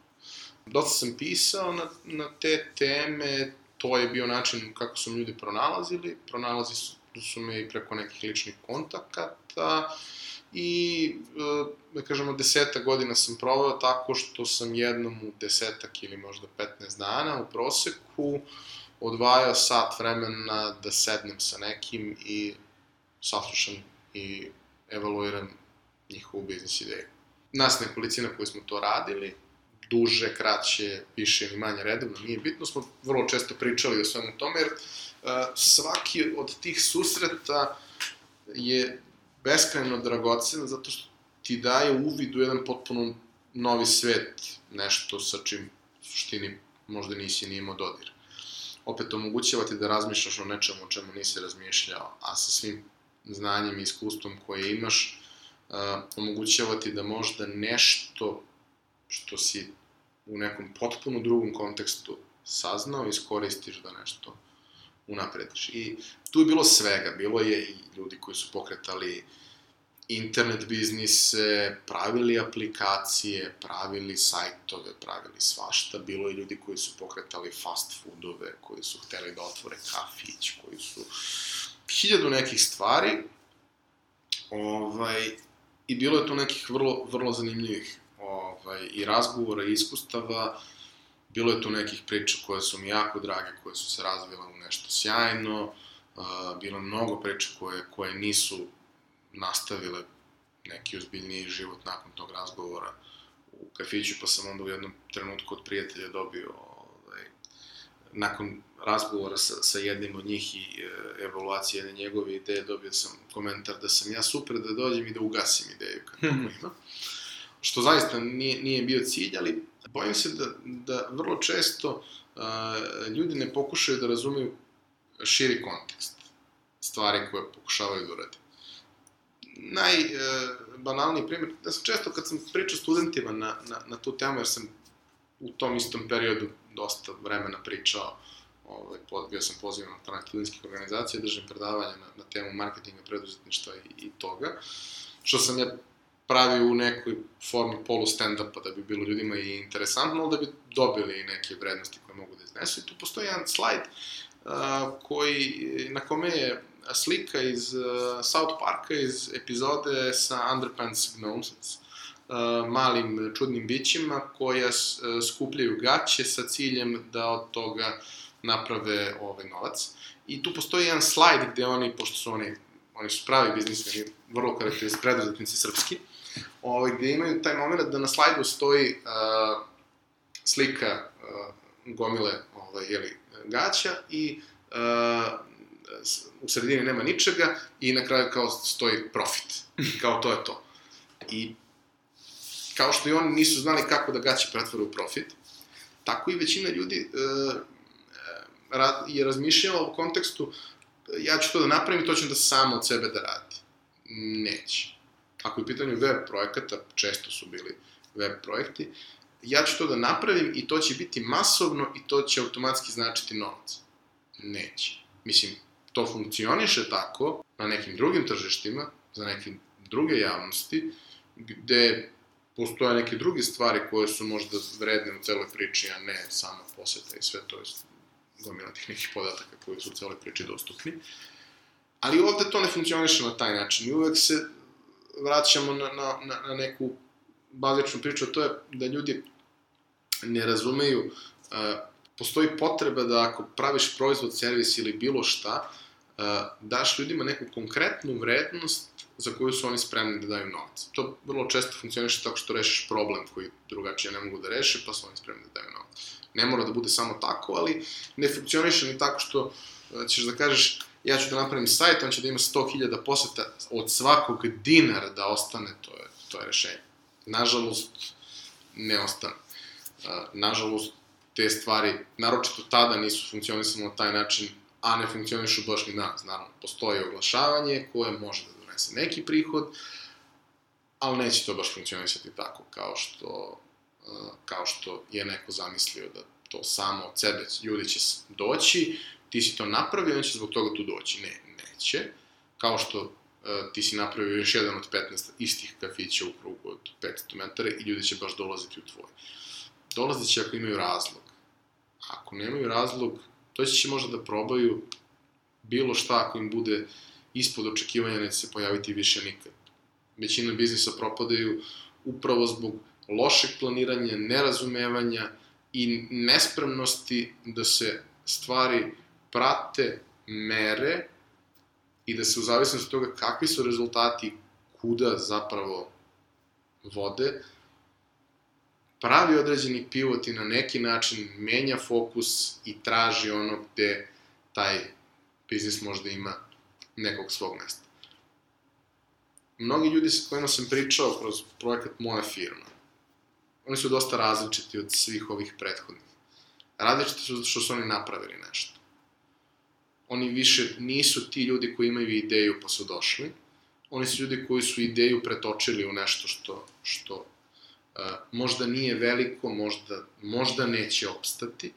Dosta sam pisao na, na te teme, to je bio način kako su ljudi pronalazili, pronalazi su, su me i preko nekih ličnih kontakata i, e, da kažemo, deseta godina sam proveo tako što sam jednom u desetak ili možda 15 dana u proseku odvajao sat vremena da sednem sa nekim i saslušam i evaluiram njihovu biznis ideju. Nas nekolicina koji smo to radili, duže, kraće, više ili manje redovno, nije bitno, smo vrlo često pričali o svemu tome, jer uh, svaki od tih susreta je beskrajno dragocen, zato što ti daje uvid u jedan potpuno novi svet, nešto sa čim u suštini možda nisi ni imao dodir. Opet omogućava ti da razmišljaš o nečemu o čemu nisi razmišljao, a sa svim znanjem i iskustvom koje imaš, uh, omogućava ti da možda nešto što si u nekom potpuno drugom kontekstu saznao, iskoristiš da nešto unaprediš. I tu je bilo svega, bilo je i ljudi koji su pokretali internet biznise, pravili aplikacije, pravili sajtove, pravili svašta, bilo je ljudi koji su pokretali fast foodove, koji su hteli da otvore kafić, koji su hiljadu nekih stvari, ovaj, i bilo je tu nekih vrlo, vrlo zanimljivih ovaj, i razgovora i iskustava, bilo je tu nekih priča koje su mi jako drage, koje su se razvile u nešto sjajno, bilo je mnogo priča koje, koje nisu nastavile neki ozbiljniji život nakon tog razgovora u kafiću, pa sam onda u jednom trenutku od prijatelja dobio ovaj, nakon razgovora sa, sa jednim od njih i e, evaluacije jedne njegove ideje, dobio sam komentar da sam ja super da dođem i da ugasim ideju kad [LAUGHS] hmm. ima. Što zaista nije, nije bio cilj, ali bojim se da, da vrlo često a, ljudi ne pokušaju da razumeju širi kontekst stvari koje pokušavaju da urade. Najbanalniji e, primjer, da sam često kad sam pričao studentima na, na, na tu temu, jer sam u tom istom periodu dosta vremena pričao ovaj, bio sam pozivan na strane studentskih organizacija, držim predavanja na, na temu marketinga, preduzetništva i, i toga, što sam ja pravi u nekoj formi polu stand-upa da bi bilo ljudima i interesantno, da bi dobili i neke vrednosti koje mogu da iznesu. I tu postoji jedan slajd uh, koji, na kome je slika iz uh, South Parka, iz epizode sa Underpants Gnomes, uh, malim čudnim bićima koja uh, skupljaju gaće sa ciljem da od toga naprave ovaj novac. I tu postoji jedan slajd gde oni, pošto su oni, oni su pravi biznismeni, vrlo karakteristični preduzetnici srpski, ovaj, gde imaju taj moment da na slajdu stoji uh, slika uh, gomile ovaj, jeli, gaća i uh, u sredini nema ničega i na kraju kao stoji profit. Kao to je to. I kao što i oni nisu znali kako da gaće pretvore u profit, tako i većina ljudi uh, je razmišljala u kontekstu ja ću to da napravim to ću da samo od sebe da radi. Neće ako je pitanje web projekata, često su bili web projekti, ja ću to da napravim i to će biti masovno i to će automatski značiti novac. Neće. Mislim, to funkcioniše tako na nekim drugim tržištima, za neke druge javnosti, gde postoje neke druge stvari koje su možda vredne u celoj priči, a ne samo poseta i sve to je gomila tih nekih podataka koji su u celoj priči dostupni. Ali ovde to ne funkcioniše na taj način i uvek se vraćamo na, na, na, na neku bazičnu priču, to je da ljudi ne razumeju, uh, postoji potreba da ako praviš proizvod, servis ili bilo šta, uh, daš ljudima neku konkretnu vrednost za koju su oni spremni da daju novac. To vrlo često funkcioniše tako što rešiš problem koji drugačije ne mogu da reše, pa su oni spremni da daju novac. Ne mora da bude samo tako, ali ne funkcioniše ni tako što uh, ćeš da kažeš ja ću da napravim sajt, on će da ima 100.000 poseta od svakog dinara da ostane, to je, to je rešenje. Nažalost, ne ostane. Nažalost, te stvari, naročito tada nisu funkcionisane na taj način, a ne funkcionišu baš ni danas. Naravno, postoji oglašavanje koje može da donese neki prihod, ali neće to baš funkcionisati tako kao što, kao što je neko zamislio da to samo od sebe ljudi će doći, ti si to napravio, on će zbog toga tu doći. Ne, neće. Kao što uh, ti si napravio još jedan od 15 istih kafića u krugu od 500 metara i ljudi će baš dolaziti u tvoj. Dolazit će ako imaju razlog. Ako nemaju razlog, to će možda da probaju bilo šta ako im bude ispod očekivanja neće se pojaviti više nikad. Većina biznisa propadaju upravo zbog lošeg planiranja, nerazumevanja i nespremnosti da se stvari prate, mere i da se u zavisnosti od toga kakvi su rezultati, kuda zapravo vode, pravi određeni pivot i na neki način menja fokus i traži ono gde taj biznis možda ima nekog svog mesta. Mnogi ljudi sa kojima sam pričao kroz projekat Moja firma, oni su dosta različiti od svih ovih prethodnih. Različiti su zato što su oni napravili nešto. Oni više nisu ti ljudi koji imaju ideju pa su došli, oni su ljudi koji su ideju pretočili u nešto što, što uh, možda nije veliko, možda, možda neće opstati,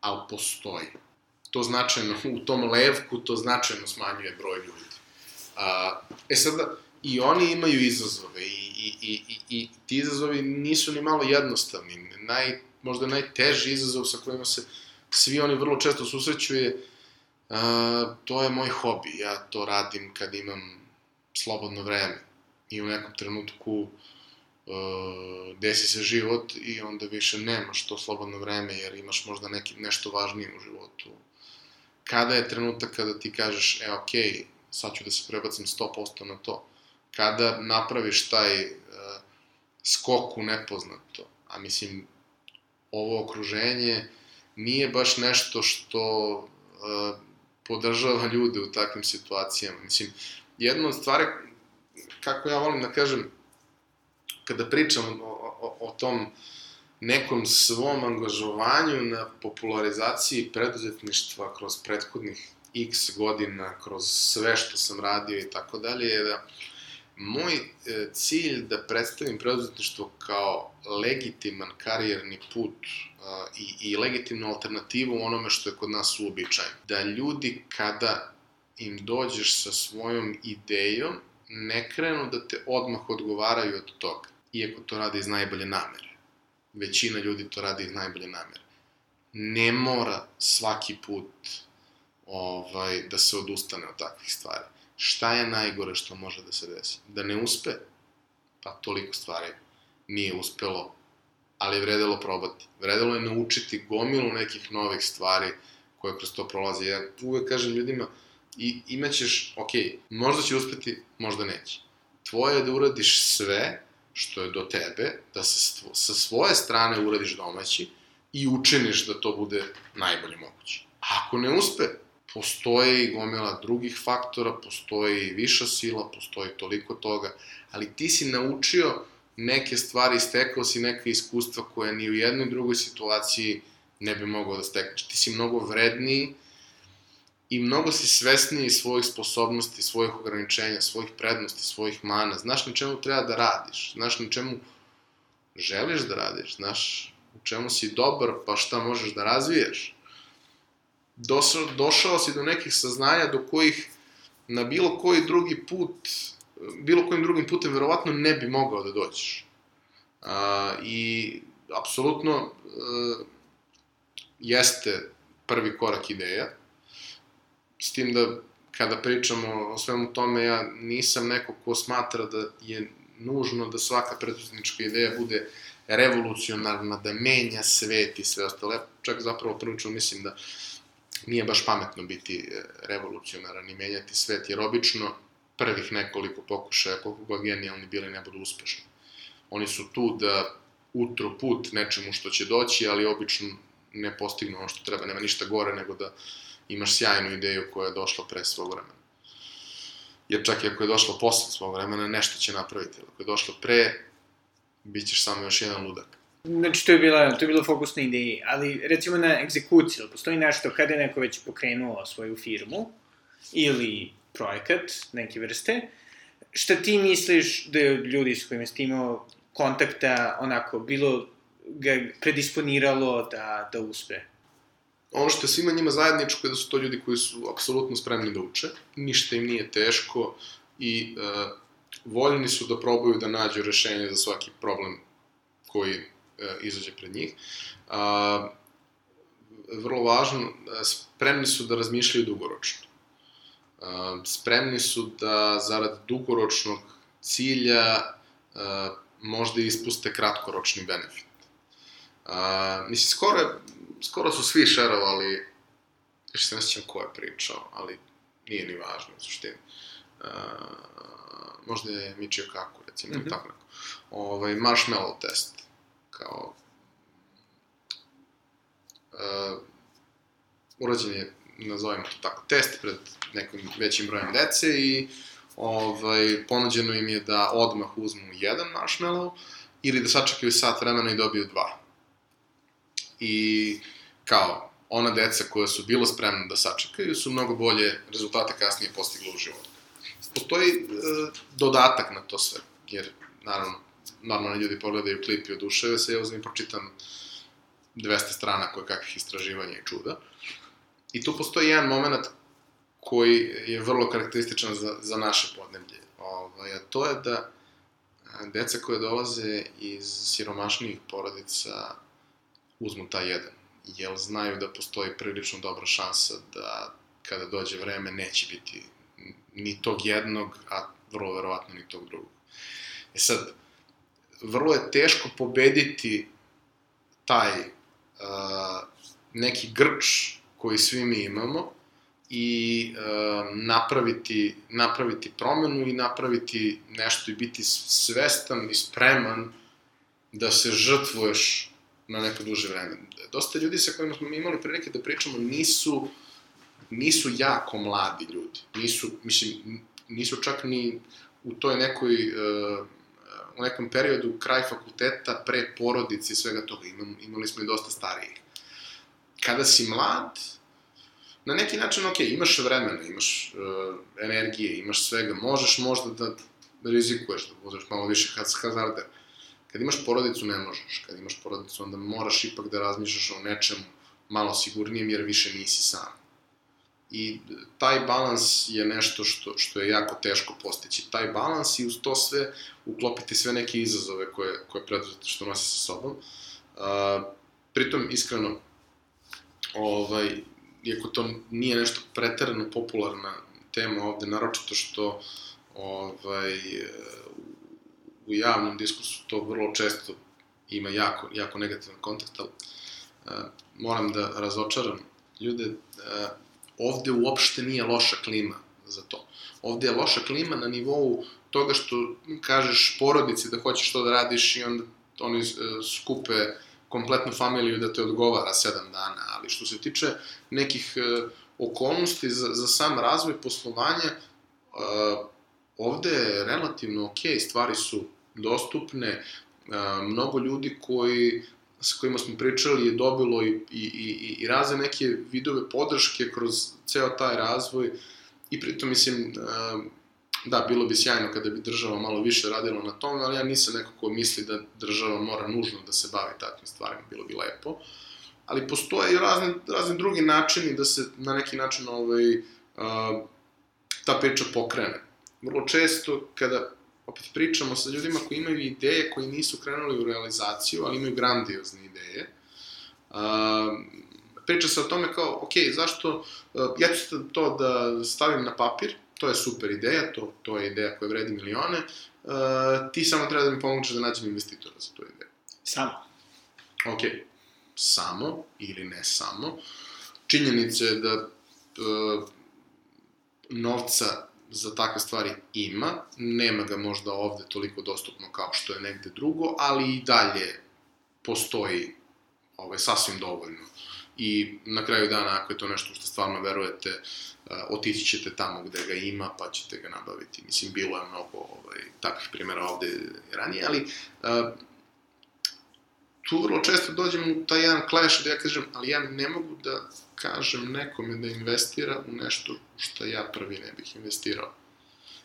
ali postoji. To značajno, u tom levku to značajno smanjuje broj ljudi. Uh, e sada, i oni imaju izazove i, i, i, i, i ti izazovi nisu ni malo jednostavni. Naj, možda najteži izazov sa kojima se svi oni vrlo često susreću je to je moj hobi, ja to radim kad imam slobodno vreme i u nekom trenutku uh, desi se život i onda više nemaš to slobodno vreme jer imaš možda neki, nešto važnije u životu. Kada je trenutak kada ti kažeš, e, ok, sad ću da se prebacim 100% na to. Kada napraviš taj uh, skok u nepoznato, a mislim, ovo okruženje nije baš nešto što uh, podržava ljude u takvim situacijama. Mislim, jedna od stvari, kako ja volim da kažem, kada pričam o, o, o tom nekom svom angažovanju na popularizaciji preduzetništva kroz prethodnih x godina, kroz sve što sam radio i tako dalje, je da moj e, cilj da predstavim preduzetništvo kao legitiman karijerni put a, i, i legitimnu alternativu onome što je kod nas uobičajeno. Da ljudi kada im dođeš sa svojom idejom, ne krenu da te odmah odgovaraju od toga, iako to rade iz najbolje namere. Većina ljudi to radi iz najbolje namere. Ne mora svaki put ovaj, da se odustane od takvih stvari. Šta je najgore što može da se desi? Da ne uspe? Pa toliko stvari nije uspelo, ali je vredelo probati. Vredelo je naučiti gomilu nekih novih stvari koje kroz to prolaze. Ja uvek kažem ljudima, i imaćeš, ok, možda će uspeti, možda neće. Tvoje je da uradiš sve što je do tebe, da sa, sa svoje strane uradiš domaći i učiniš da to bude najbolje moguće. Ako ne uspe, postoje i gomila drugih faktora, postoji i viša sila, postoji toliko toga, ali ti si naučio neke stvari, stekao si neka iskustva koje ni u jednoj drugoj situaciji ne bi mogao da stekneš. Ti si mnogo vredniji, i mnogo si svesniji svojih sposobnosti, svojih ograničenja, svojih prednosti, svojih mana. Znaš na čemu treba da radiš, znaš na čemu želiš da radiš, znaš u čemu si dobar, pa šta možeš da razvijaš. Došao, došao si do nekih saznanja do kojih na bilo koji drugi put, bilo kojim drugim putem verovatno ne bi mogao da dođeš. A, I apsolutno e, jeste prvi korak ideja, S tim da kada pričamo o svemu tome, ja nisam neko ko smatra da je nužno da svaka preduzetnička ideja bude revolucionarna, da menja svet i sve ostalo. Ja čak zapravo prvično mislim da nije baš pametno biti e, revolucionaran i menjati svet, jer obično prvih nekoliko pokušaja, koliko god genijalni bili, ne budu uspešni. Oni su tu da utru put nečemu što će doći, ali obično ne postignu ono što treba. Nema ništa gore nego da imaš sjajnu ideju koja je došla pre svog vremena. Jer čak i ako je došla posle svog vremena, nešto će napraviti. Ako je došla pre, bit ćeš samo još jedan ludak. Znači, to je bila, to je bila fokus na ideji, ali recimo na egzekuciji, ili postoji nešto kada je neko već pokrenuo svoju firmu ili projekat neke vrste, šta ti misliš da je ljudi s kojima ste imao kontakta onako bilo ga predisponiralo da, da uspe? ono što je svima njima zajedničko je da su to ljudi koji su apsolutno spremni da uče, ništa im nije teško i uh, voljni su da probaju da nađu rešenje za svaki problem koji izađe pred njih. Uh, vrlo važno, e, spremni su da razmišljaju dugoročno. E, spremni su da zarad dugoročnog cilja možda ispuste kratkoročni benefit. Mislim, skoro, skoro su svi šerovali, još se ne sjećam ko je pričao, ali nije ni važno u suštini. možda je Michio Kaku, recimo, mm -hmm. tako neko. Ovaj, marshmallow test, kao uh, urađen je, nazovimo to tako, test pred nekim većim brojem dece i ovaj, ponuđeno im je da odmah uzmu jedan marshmallow ili da sačekaju sat vremena i dobiju dva. I kao, ona deca koja su bila spremna da sačekaju su mnogo bolje rezultate kasnije postigla u životu. Postoji e, dodatak na to sve, jer naravno, normalni ljudi pogledaju klip i oduševe se, ja uzmem pročitam 200 strana koje kakvih istraživanja i čuda. I tu postoji jedan moment koji je vrlo karakterističan za, za naše podneblje. Ovaj, a to je da deca koje dolaze iz siromašnijih porodica uzmu taj jedan, jer znaju da postoji prilično dobra šansa da kada dođe vreme neće biti ni tog jednog, a vrlo verovatno ni tog drugog. E sad, vrlo je teško pobediti taj uh, neki grč koji svi mi imamo i uh, napraviti, napraviti promenu i napraviti nešto i biti svestan i spreman da se žrtvuješ na neko duže vreme. Dosta ljudi sa kojima smo imali prilike da pričamo nisu, nisu jako mladi ljudi. Nisu, mislim, nisu čak ni u toj nekoj, uh, u nekom periodu kraj fakulteta, pre porodice i svega toga. Imam, imali smo i dosta starijih. Kada si mlad, na neki način, ok, imaš vremena, imaš uh, energije, imaš svega, možeš možda da rizikuješ, da budeš malo više hazarder. Kad imaš porodicu, ne možeš. Kad imaš porodicu, onda moraš ipak da razmišljaš o nečemu malo sigurnijem, jer više nisi sam. I taj balans je nešto što, što je jako teško postići. Taj balans i uz to sve uklopiti sve neke izazove koje, koje što nosi sa sobom. Uh, pritom, iskreno, ovaj, iako to nije nešto preterano popularna tema ovde, naročito što ovaj, u javnom diskursu to vrlo često ima jako, jako negativan kontekst, ali uh, moram da razočaram ljude, uh, ovde uopšte nije loša klima za to. Ovde je loša klima na nivou toga što kažeš porodici da hoćeš to da radiš i onda oni uh, skupe kompletnu familiju da te odgovara sedam dana, ali što se tiče nekih uh, okolnosti za, za sam razvoj poslovanja, uh, ovde je relativno ok, stvari su dostupne, mnogo ljudi koji sa kojima smo pričali je dobilo i, i, i, i razne neke vidove podrške kroz ceo taj razvoj i pritom mislim da, bilo bi sjajno kada bi država malo više radila na tome, ali ja nisam neko ko misli da država mora nužno da se bavi takvim stvarima, bilo bi lepo. Ali postoje i razne, razne drugi načini da se na neki način ovaj, ta priča pokrene. Vrlo često kada opet pričamo sa ljudima koji imaju ideje koji nisu krenuli u realizaciju, ali imaju grandiozne ideje, uh, priča se o tome kao, ok, zašto, uh, ja ću to da stavim na papir, to je super ideja, to, to je ideja koja vredi milione, uh, ti samo treba da mi pomoćeš da nađem investitora za tu ideju. Samo. Ok, samo ili ne samo. Činjenica je da uh, novca za takve stvari ima, nema ga možda ovde toliko dostupno kao što je negde drugo, ali i dalje postoji ovaj, sasvim dovoljno. I na kraju dana, ako je to nešto što stvarno verujete, uh, otići ćete tamo gde ga ima, pa ćete ga nabaviti. Mislim, bilo je mnogo ovaj, takvih primjera ovde ranije, ali uh, tu vrlo često dođem u taj jedan clash da ja kažem, ali ja ne mogu da kažem nekome da investira u nešto što ja prvi ne bih investirao.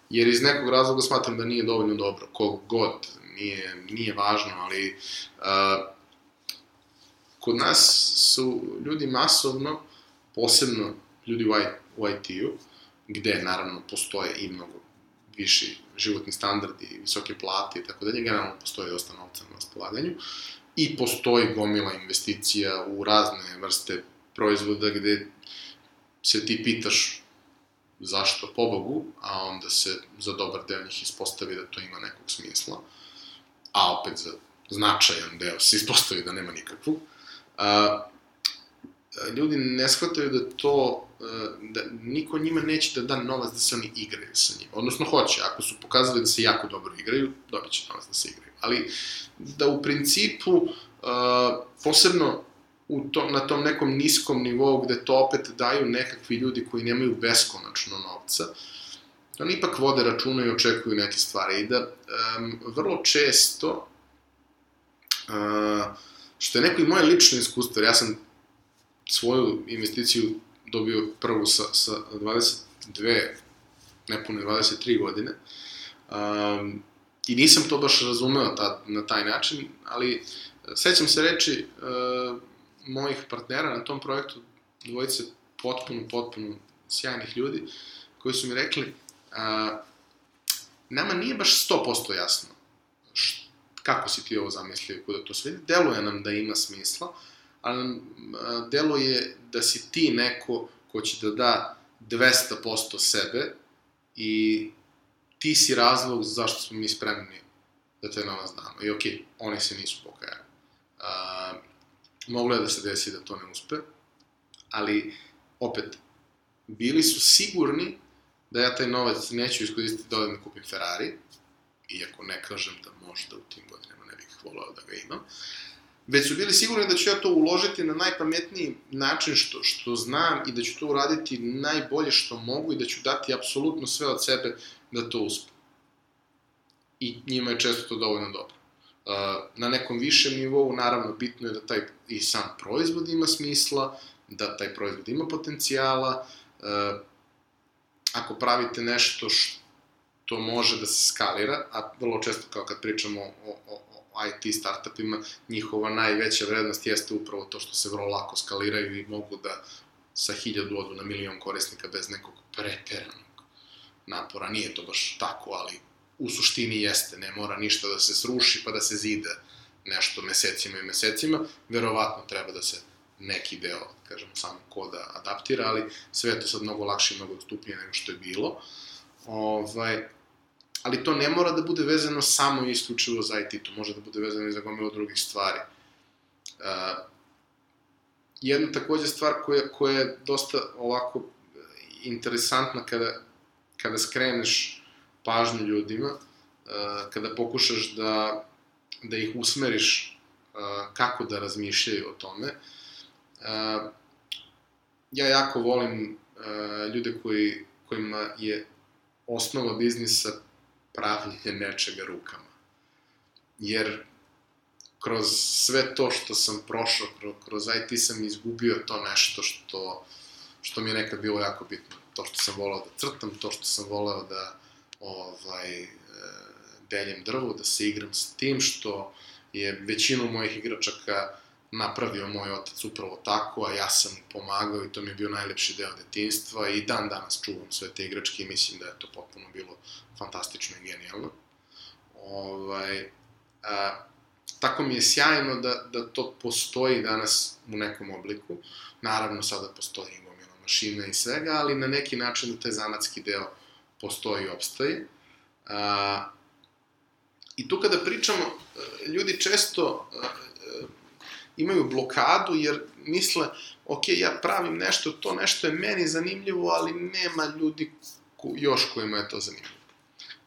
Jer iz nekog razloga smatram da nije dovoljno dobro, kog god, nije, nije važno, ali uh, kod nas su ljudi masovno, posebno ljudi u, IT-u, gde naravno postoje i mnogo viši životni standardi, visoke plate i tako dalje, generalno postoje dosta novca na raspolaganju i postoji gomila investicija u razne vrste proizvoda gde se ti pitaš zašto pobogu, a onda se za dobar deo njih ispostavi da to ima nekog smisla, a opet za značajan deo se ispostavi da nema nikakvog. A, ljudi ne shvataju da to, da niko njima neće da da novac da se oni igraju sa njima. Odnosno hoće, ako su pokazali da se jako dobro igraju, dobit će novac da se igraju. Ali da u principu, posebno u to, na tom nekom niskom nivou gde to opet daju nekakvi ljudi koji nemaju beskonačno novca, oni ipak vode računa i očekuju neke stvari. I da um, vrlo često, uh, što je neko i moje lično iskustvo, ja sam svoju investiciju dobio prvu sa, sa 22, nepune 23 godine, um, i nisam to baš razumeo ta, na taj način, ali sećam se reči uh, mojih partnera na tom projektu, dvojice potpuno, potpuno sjajnih ljudi, koji su mi rekli, a, nama nije baš 100% jasno š, kako si ti ovo zamislio i kuda to sve deluje nam da ima smisla, ali a, deluje da si ti neko ko će da da 200% sebe i ti si razlog zašto smo mi spremni da te novac damo. I okej, okay, oni se nisu pokajali. Moglo je da se desi da to ne uspe, ali opet, bili su sigurni da ja taj novac neću iskoristiti da odem da kupim Ferrari, iako ne kažem da možda u tim godinama ne bih volao da ga imam, već su bili sigurni da ću ja to uložiti na najpametniji način što, što znam i da ću to uraditi najbolje što mogu i da ću dati apsolutno sve od sebe da to uspe. I njima je često to dovoljno dobro na nekom višem nivou, naravno, bitno je da taj i sam proizvod ima smisla, da taj proizvod ima potencijala. Ako pravite nešto što može da se skalira, a vrlo često kao kad pričamo o, o, o IT startupima, njihova najveća vrednost jeste upravo to što se vrlo lako skaliraju i mogu da sa hiljadu odu na milion korisnika bez nekog preteranog napora. Nije to baš tako, ali u suštini jeste, ne mora ništa da se sruši pa da se zide nešto mesecima i mesecima, verovatno treba da se neki deo, kažemo, samo koda adaptira, ali sve je to sad mnogo lakše i mnogo dostupnije nego što je bilo. Ovaj, ali to ne mora da bude vezano samo i isključivo za IT, to može da bude vezano i za gomilo drugih stvari. Uh, jedna takođe stvar koja, koja je dosta ovako interesantna kada, kada skreneš pažnju ljudima, uh, kada pokušaš da, da ih usmeriš uh, kako da razmišljaju o tome. Uh, ja jako volim ljude koji, kojima je osnova biznisa pravljenje nečega rukama. Jer kroz sve to što sam prošao, kroz IT sam izgubio to nešto što, što mi je nekad bilo jako bitno. To što sam volao da crtam, to što sam volao da ovaj, e, deljem drvo, da se igram s tim, što je većinu mojih igračaka napravio moj otac upravo tako, a ja sam pomagao i to mi je bio najlepši deo detinstva i dan danas čuvam sve te igračke i mislim da je to potpuno bilo fantastično i genijalno. Ovaj, a, tako mi je sjajno da, da to postoji danas u nekom obliku. Naravno, sada postoji gomila mašina i svega, ali na neki način da taj zanatski deo postoji i opstaje. A, I tu kada pričamo, ljudi često a, imaju blokadu jer misle, ok, ja pravim nešto, to nešto je meni zanimljivo, ali nema ljudi ko, još kojima je to zanimljivo.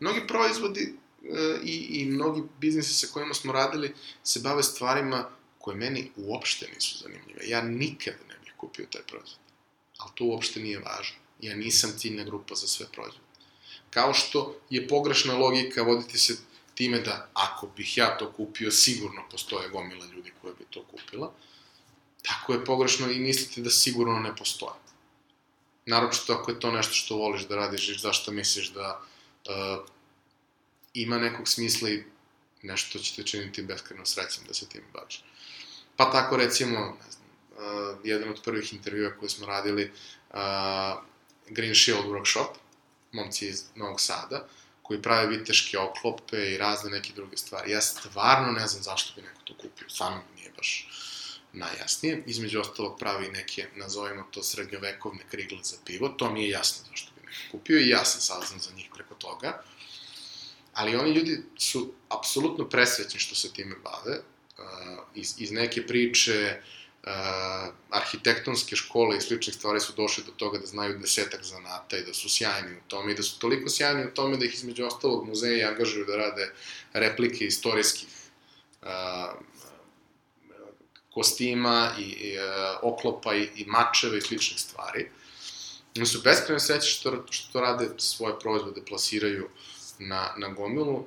Mnogi proizvodi e, i, i mnogi biznisi sa kojima smo radili se bave stvarima koje meni uopšte nisu zanimljive. Ja nikad ne bih kupio taj proizvod. Ali to uopšte nije važno. Ja nisam ciljna grupa za sve proizvode. Kao što je pogrešna logika voditi se time da ako bih ja to kupio, sigurno postoje gomila ljudi koje bi to kupila. Tako je pogrešno i mislite da sigurno ne postoje. Naročito ako je to nešto što voliš da radiš i zašto misliš da uh, ima nekog smisla i nešto će te činiti beskreno srećem da se tim baviš. Pa tako recimo, ne znam, uh, jedan od prvih intervjua koje smo radili, uh, Green Shield Workshop, momci iz Novog Sada, koji prave viteške oklope i razne neke druge stvari. Ja stvarno ne znam zašto bi neko to kupio, stvarno nije baš najjasnije. Između ostalog pravi neke, nazovimo to, srednjovekovne krigle za pivo. To mi je jasno zašto bi neko kupio i ja sam saznam za njih preko toga. Ali oni ljudi su apsolutno presrećni što se time bave. Uh, iz, iz neke priče uh, arhitektonske škole i sličnih stvari su došli do toga da znaju desetak zanata i da su sjajni u tome i da su toliko sjajni u tome da ih između ostalog muzeji angažuju da rade replike istorijskih uh, kostima i, i uh, oklopa i, i mačeva i sličnih stvari. Oni su beskreno sreći što, što rade svoje proizvode, plasiraju na, na gomilu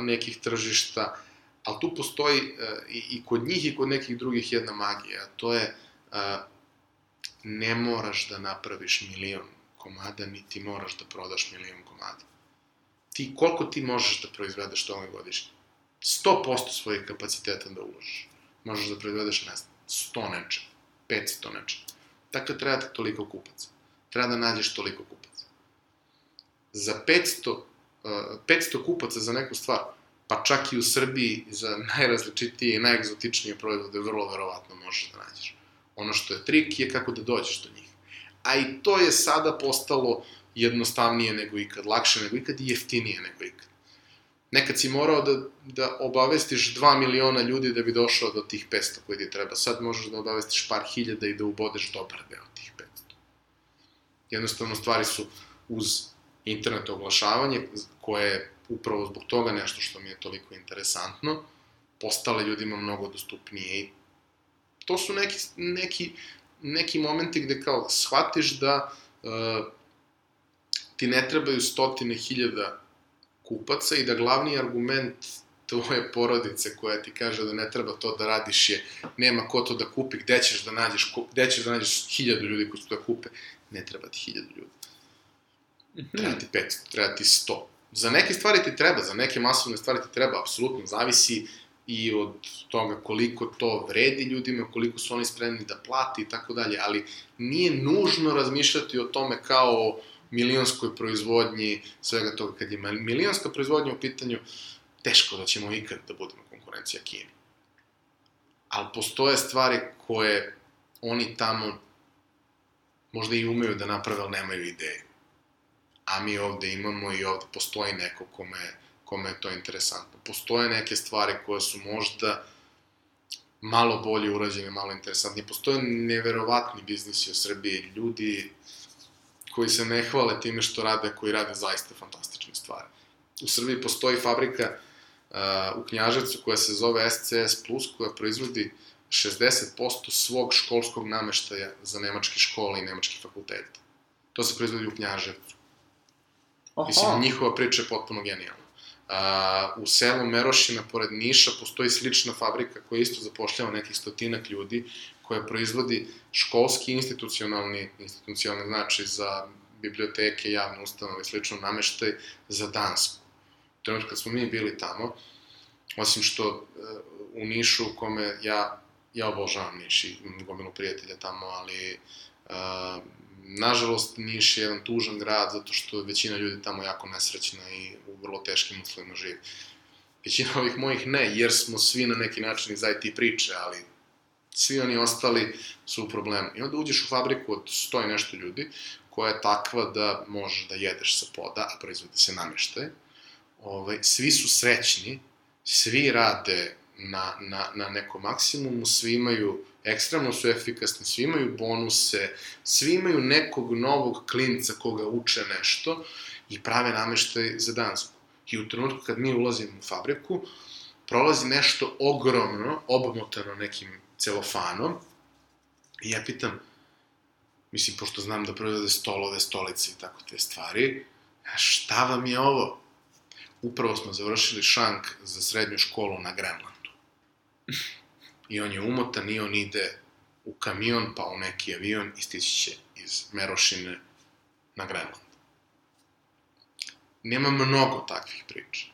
nekih tržišta, ali tu postoji uh, i, i kod njih i kod nekih drugih jedna magija, to je uh, ne moraš da napraviš milion komada, niti moraš da prodaš milion komada. Ti, koliko ti možeš da proizvedeš toga godišnje? 100% svojih kapaciteta da uložiš možeš da proizvedeš, ne znam, 100 nečega, 500 nečega. Dakle, treba ti toliko kupaca. Treba da nađeš toliko kupaca. Za 500, uh, 500 kupaca za neku stvar, pa čak i u Srbiji za [LAUGHS] najrazličitije i najegzotičnije proizvode vrlo verovatno možeš da nađeš. Ono što je trik je kako da dođeš do njih. A i to je sada postalo jednostavnije nego ikad, lakše nego ikad i jeftinije nego ikad nekad si morao da, da obavestiš 2 miliona ljudi da bi došao do tih 500 koji ti treba. Sad možeš da obavestiš par hiljada i da ubodeš dobar deo tih 500. Jednostavno, stvari su uz internet oglašavanje, koje je upravo zbog toga nešto što mi je toliko interesantno, postale ljudima mnogo dostupnije i to su neki, neki, neki momenti gde kao shvatiš da uh, ti ne trebaju stotine hiljada kupaca i da glavni argument tvoje porodice koja ti kaže da ne treba to da radiš je nema ko to da kupi, gde ćeš da nađeš, gde ćeš da nađeš hiljadu ljudi koji su da kupe, ne treba ti hiljadu ljudi. Treba ti 500, treba ti 100. Za neke stvari ti treba, za neke masovne stvari ti treba, apsolutno, zavisi i od toga koliko to vredi ljudima, koliko su oni spremni da plati i tako dalje, ali nije nužno razmišljati o tome kao uh, milionskoj proizvodnji, svega toga, kad je milionska proizvodnja u pitanju, teško da ćemo ikad da budemo konkurencija Kini. Ali postoje stvari koje oni tamo možda i umeju da naprave, ali nemaju ideju. A mi ovde imamo i ovde postoji neko kome, kome je to interesantno. Postoje neke stvari koje su možda malo bolje urađene, malo interesantnije. Postoje neverovatni biznisi u Srbiji, ljudi koji se ne hvale time što rade, koji rade zaista fantastične stvari. U Srbiji postoji fabrika uh, u Knjaževcu koja se zove SCS+, koja proizvodi 60% svog školskog nameštaja za nemačke škole i nemačke fakultete. To se proizvodi u Knjaževcu. Oho. Mislim, njihova priča je potpuno genijalna. Uh, u selu Merošina, pored Niša, postoji slična fabrika koja isto zapošljava nekih stotinak ljudi koja proizvodi školski institucionalni, institucionalni znači za biblioteke, javne ustanove i slično nameštaj za Dansku. U trenutku kad smo mi bili tamo, osim što uh, u Nišu u kome ja, ja obožavam Niš i gomilu prijatelja tamo, ali uh, nažalost Niš je jedan tužan grad zato što većina ljudi tamo jako nesrećna i u vrlo teškim uslovima živi. Većina [LAUGHS] ovih mojih ne, jer smo svi na neki način iz IT priče, ali svi oni ostali su u problemu. I onda uđeš u fabriku od sto nešto ljudi, koja je takva da možeš da jedeš sa poda, a proizvodi se nameštaj. Ovaj, svi su srećni, svi rade na, na, na nekom maksimumu, svi imaju, ekstremno su efikasni, svi imaju bonuse, svi imaju nekog novog klinca koga uče nešto i prave nameštaj za Dansku. I u trenutku kad mi ulazimo u fabriku, prolazi nešto ogromno, obmotano nekim celofanom i ja pitam, mislim, pošto znam da proizvode stolove, stolice i tako te stvari, šta vam je ovo? Upravo smo završili šank za srednju školu na Grenlandu. I on je umotan i on ide u kamion, pa u neki avion i stići će iz Merošine na Grenland. Nema mnogo takvih priča.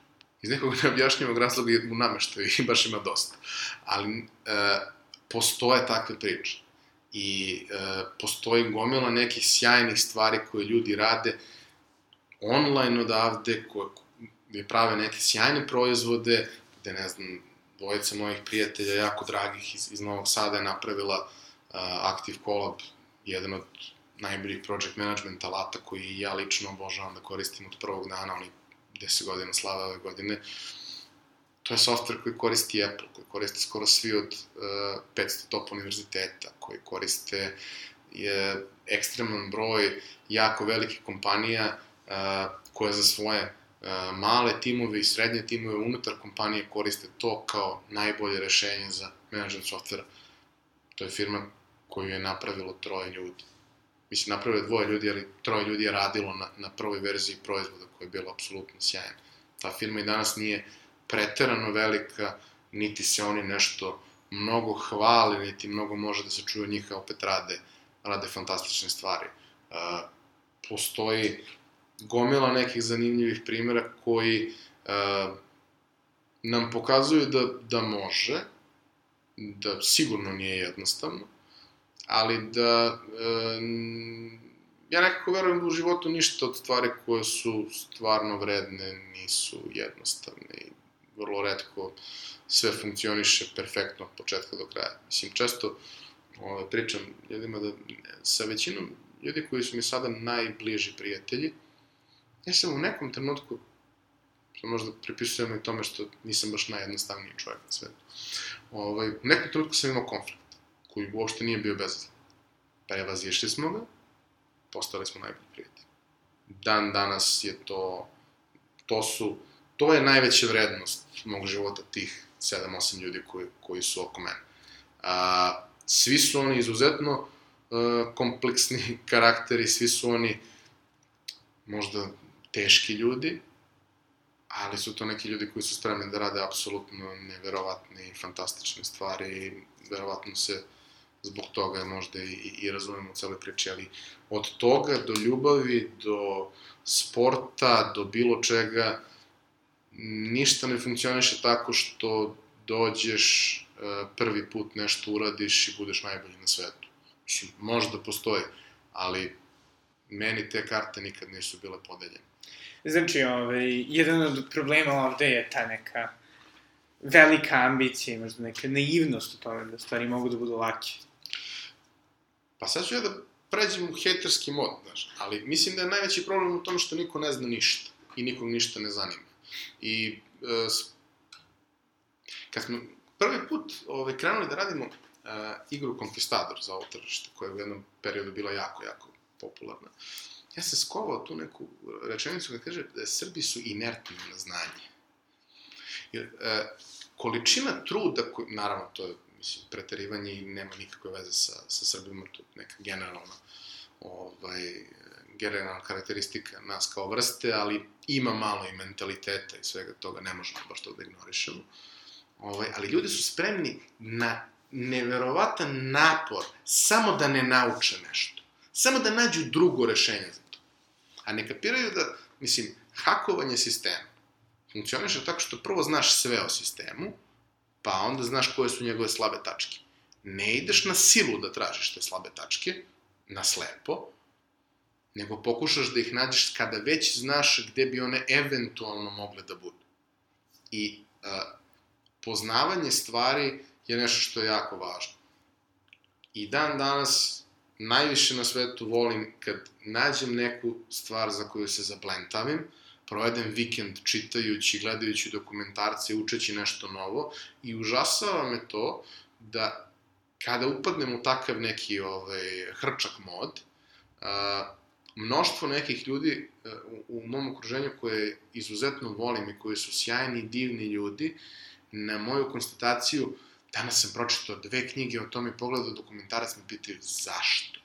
Iz nekog neobjašnjivog razloga u nameštaju [LAUGHS] i baš ima dosta. Ali, e, postoje takve priče. I e, postoji gomila nekih sjajnih stvari koje ljudi rade online odavde, koje, gde prave neke sjajne proizvode, gde, ne znam, dvojica mojih prijatelja, jako dragih iz, iz Novog Sada je napravila uh, Active Collab, jedan od najboljih project management alata koji ja lično obožavam da koristim od prvog dana, oni 10 godina slave ove godine. To je software koji koristi Apple, koji koriste skoro svi od uh, 500 top univerziteta, koji koriste je ekstreman broj jako velikih kompanija uh, koje za svoje uh, male timove i srednje timove unutar kompanije koriste to kao najbolje rešenje za management softvera. To je firma koju je napravilo troje ljudi. Mislim, napravilo je dvoje ljudi, ali troje ljudi je radilo na, na prvoj verziji proizvoda koja je bila apsolutno sjajna. Ta firma i danas nije preterano velika, niti se oni nešto mnogo hvali, niti mnogo može da se čuje njih, kao opet rade, rade fantastične stvari. Uh, postoji gomila nekih zanimljivih primjera koji uh, nam pokazuju da, da može, da sigurno nije jednostavno, ali da e, ja nekako verujem da u životu ništa od stvari koje su stvarno vredne nisu jednostavne i vrlo redko sve funkcioniše perfektno od početka do kraja. Mislim, često ovaj, pričam ljudima da sa većinom ljudi koji su mi sada najbliži prijatelji, ja sam u nekom trenutku, što možda pripisujem i tome što nisam baš najjednostavniji čovjek na svetu, ovaj, u nekom trenutku sam imao konflikt koji uopšte nije bio bezazlan. Prevazišli smo ga, postali smo najbolji prijatelji. Dan danas je to, to su, to je najveća vrednost mog života, tih 7-8 ljudi koji, koji su oko mene. A, svi su oni izuzetno a, kompleksni [LAUGHS] karakteri, svi su oni možda teški ljudi, ali su to neki ljudi koji su spremni da rade apsolutno neverovatne i fantastične stvari i verovatno se zbog toga možda i, i razumemo u celoj priči, ali od toga do ljubavi, do sporta, do bilo čega, ništa ne funkcioniše tako što dođeš e, prvi put nešto uradiš i budeš najbolji na svetu. Mislim, možda postoji, ali meni te karte nikad nisu bile podeljene. Znači, ovaj, jedan od problema ovde je ta neka velika ambicija, možda neka naivnost u tome da stvari mogu da budu lake. Pa sad ću ja da pređem u hejterski mod, znaš, ali mislim da je najveći problem u tom što niko ne zna ništa i nikog ništa ne zanima. I e, kad smo prvi put ovaj, krenuli da radimo e, igru Conquistador za ovo tržište, koja je u jednom periodu bila jako, jako popularna, ja sam skovao tu neku rečenicu koja kaže da Srbi su inertni na znanje. Jer, e, količina truda, koji, naravno, to je mislim, preterivanje i nema nikakve veze sa, sa Srbima, to je neka generalna, ovaj, generalna karakteristika nas kao vrste, ali ima malo i mentaliteta i svega toga, ne možemo baš to da ignorišemo. Ovaj, ali ljudi su spremni na neverovatan napor samo da ne nauče nešto. Samo da nađu drugo rešenje. A ne kapiraju da, mislim, hakovanje sistema funkcioniše tako što prvo znaš sve o sistemu, pa onda znaš koje su njegove slabe tačke. Ne ideš na silu da tražiš te slabe tačke, na slepo, nego pokušaš da ih nađeš kada već znaš gde bi one eventualno mogle da budu. I a, poznavanje stvari je nešto što je jako važno. I dan danas najviše na svetu volim kad nađem neku stvar za koju se zablentavim, provedem vikend čitajući, gledajući dokumentarce, učeći nešto novo i užasava me to da kada upadnem u takav neki ovaj, hrčak mod, a, mnoštvo nekih ljudi a, u, u mom okruženju koje izuzetno volim i koji su sjajni, divni ljudi, na moju konstataciju, danas sam pročitao dve knjige o tome i pogledao dokumentarac me pitaju zašto?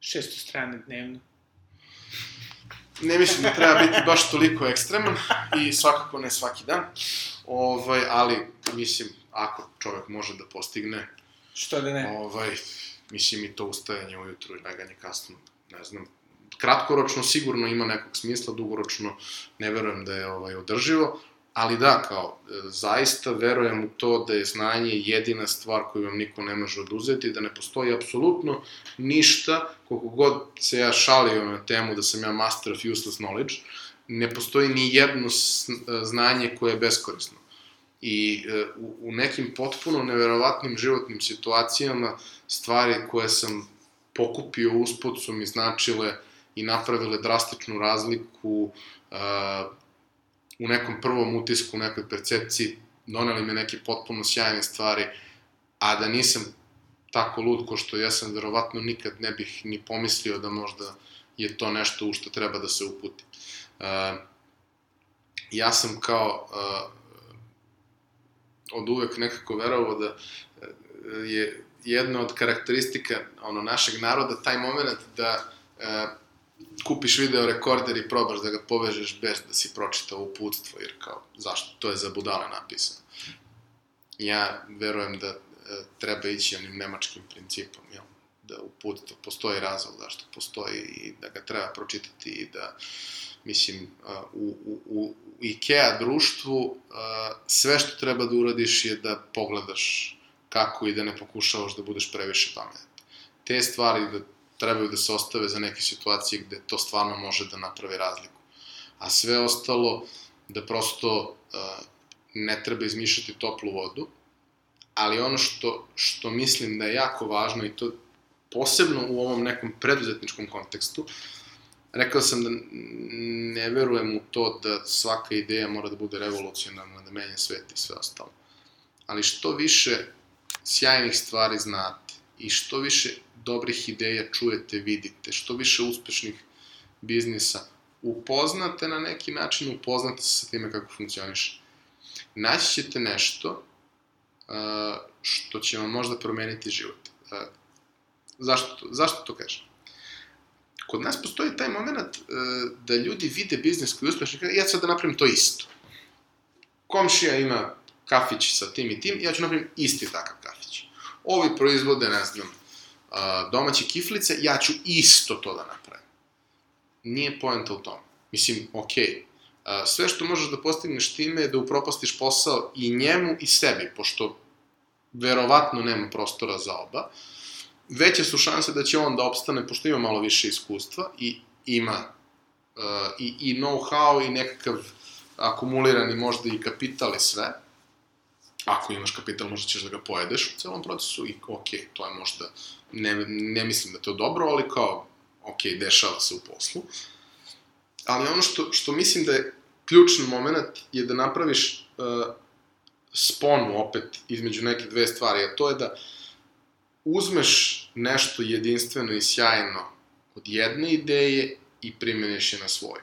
Šesto strane dnevno ne mislim da treba biti baš toliko ekstreman i svakako ne svaki dan, ovaj, ali mislim, ako čovjek može da postigne, Što da ne? ovaj, mislim i to ustajanje ujutru i leganje kasno, ne znam, kratkoročno sigurno ima nekog smisla, dugoročno ne verujem da je ovaj održivo, Ali da, kao, e, zaista verujem u to da je znanje jedina stvar koju vam niko ne može oduzeti, da ne postoji apsolutno ništa, koliko god se ja šalio na temu da sam ja master of useless knowledge, ne postoji ni jedno znanje koje je beskorisno. I e, u, u nekim potpuno neverovatnim životnim situacijama stvari koje sam pokupio uspod su mi značile i napravile drastičnu razliku uh, u nekom prvom utisku, u nekoj percepciji, doneli me neke potpuno sjajne stvari, a da nisam tako lud ko što jesam, verovatno nikad ne bih ni pomislio da možda je to nešto u što treba da se uputi. Uh, ja sam kao uh, od uvek nekako verovao da je jedna od karakteristika ono našeg naroda taj moment da uh, kupiš video rekorder i probaš da ga povežeš bez da si pročitao uputstvo, jer kao, zašto? To je za budale napisano. Ja verujem da e, treba ići onim nemačkim principom, jel? da uputstvo postoji razlog zašto postoji i da ga treba pročitati i da, mislim, u, u, u IKEA društvu sve što treba da uradiš je da pogledaš kako i da ne pokušavaš da budeš previše pametan. Te stvari da trebaju da se ostave za neke situacije gde to stvarno može da napravi razliku. A sve ostalo, da prosto uh, ne treba izmišljati toplu vodu, ali ono što, što mislim da je jako važno i to posebno u ovom nekom preduzetničkom kontekstu, rekao sam da ne verujem u to da svaka ideja mora da bude revolucionarna, da menja svet i sve ostalo. Ali što više sjajnih stvari znate i što više dobrih ideja čujete, vidite, što više uspešnih biznisa upoznate na neki način, upoznate se sa time kako funkcioniše. Naći ćete nešto što će vam možda promeniti život. Zašto, to, zašto to kažem? Kod nas postoji taj moment uh, da ljudi vide biznis koji je uspešan, ja sad da napravim to isto. Komšija ima kafić sa tim i tim, ja ću napravim isti takav kafić. Ovi proizvode, ne znam, domaće kiflice, ja ću isto to da napravim. Nije poenta u tom. Mislim, okej, okay. sve što možeš da postigneš time je da upropastiš posao i njemu i sebi, pošto verovatno nema prostora za oba, veće su šanse da će on da opstane, pošto ima malo više iskustva i ima uh, i, i know-how i nekakav akumulirani možda i kapital i sve, ako imaš kapital, možda ćeš da ga pojedeš u celom procesu i ok, to je možda, ne, ne mislim da to je dobro, ali kao, ok, dešava se u poslu. Ali ono što, što mislim da je ključni moment je da napraviš uh, sponu opet između neke dve stvari, a to je da uzmeš nešto jedinstveno i sjajno od jedne ideje i primeniš je na svoju.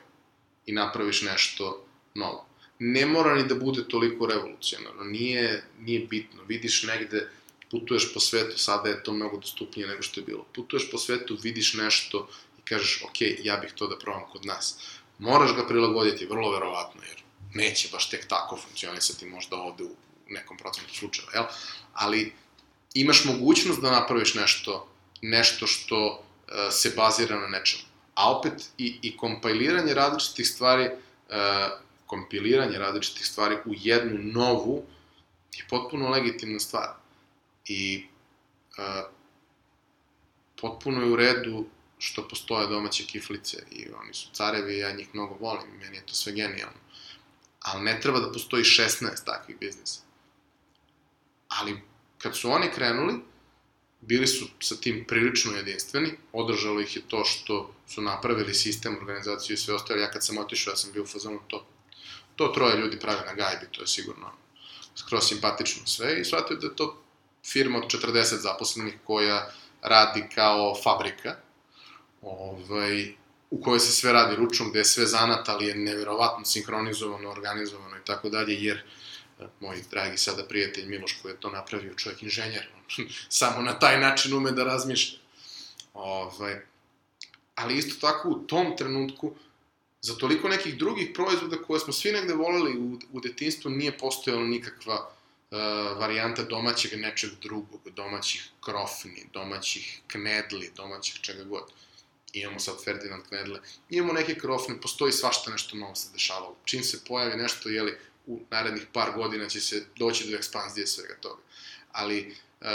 I napraviš nešto novo ne mora ni da bude toliko revolucionarno, nije, nije bitno. Vidiš negde, putuješ po svetu, sada je to mnogo dostupnije nego što je bilo. Putuješ po svetu, vidiš nešto i kažeš, ok, ja bih to da probam kod nas. Moraš ga prilagoditi, vrlo verovatno, jer neće baš tek tako funkcionisati možda ovde u nekom procentu slučaja, jel? Ali imaš mogućnost da napraviš nešto, nešto što uh, se bazira na nečemu. A opet i, i kompajliranje različitih stvari uh, kompiliranje različitih stvari u jednu novu je potpuno legitimna stvar. I uh, potpuno je u redu što postoje domaće kiflice i oni su carevi ja njih mnogo volim meni je to sve genijalno. Ali ne treba da postoji 16 takvih biznisa. Ali kad su oni krenuli, bili su sa tim prilično jedinstveni, održalo ih je to što su napravili sistem, organizaciju i sve ostalo. Ja kad sam otišao, ja sam bio u fazonu, to to troje ljudi prave na gajbi, to je sigurno skroz simpatično sve i shvatio da je to firma od 40 zaposlenih koja radi kao fabrika, ovaj, u kojoj se sve radi ručno, gde je sve zanat, ali je neverovatno sinhronizovano, organizovano i tako dalje, jer eh, moj dragi sada prijatelj Miloš koji je to napravio, čovjek inženjer, [LAUGHS] samo na taj način ume da razmišlja. Ovaj, ali isto tako u tom trenutku za toliko nekih drugih proizvoda koje smo svi negde voleli u, u detinstvu nije postojala nikakva varijanta domaćeg nečeg drugog, domaćih krofni, domaćih knedli, domaćih čega god. Imamo sad Ferdinand knedle, imamo neke krofne, postoji svašta nešto novo se dešavalo. Čim se pojavi nešto, jeli, u narednih par godina će se doći do ekspanzije svega toga. Ali, uh,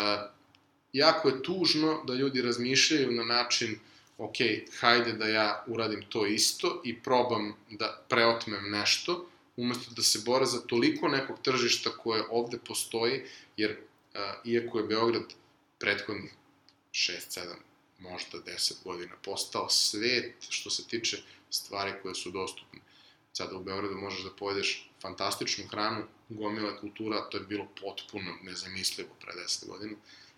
jako je tužno da ljudi razmišljaju na način ok, hajde da ja uradim to isto i probam da preotmem nešto, umesto da se bore za toliko nekog tržišta koje ovde postoji, jer a, iako je Beograd prethodnih 6, 7, možda 10 godina postao svet što se tiče stvari koje su dostupne. Sada u Beogradu možeš da pojedeš fantastičnu hranu, gomila kultura, to je bilo potpuno nezamislivo pre 10 godina.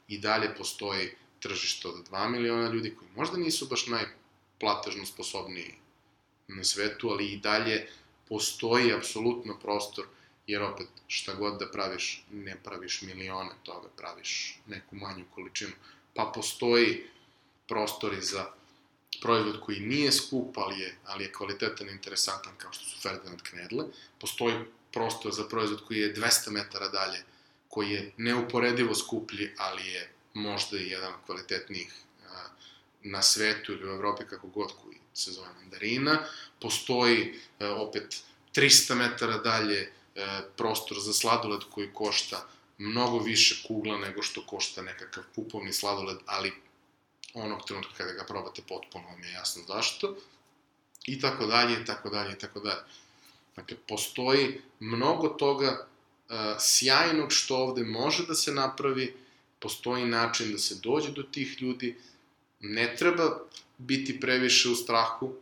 I dalje postoji tržište od 2 miliona ljudi koji možda nisu baš najplatežno sposobniji na svetu, ali i dalje postoji apsolutno prostor, jer opet šta god da praviš, ne praviš milione toga, praviš neku manju količinu. Pa postoji prostori za proizvod koji nije skup, ali je, ali je kvalitetan i interesantan, kao što su Ferdinand Knedle. Postoji prostor za proizvod koji je 200 metara dalje, koji je neuporedivo skuplji, ali je možda i jedan kvalitetnijih na svetu ili u Evropi kako god koji se zove mandarina. Postoji e, opet 300 metara dalje e, prostor za sladoled koji košta mnogo više kugla nego što košta nekakav pupovni sladoled, ali onog trenutka kada ga probate potpuno vam je jasno zašto. I tako dalje, i tako dalje, i tako dalje. Dakle, postoji mnogo toga uh, sjajnog što ovde može da se napravi, postoji način da se dođe do tih ljudi, ne treba biti previše u strahu,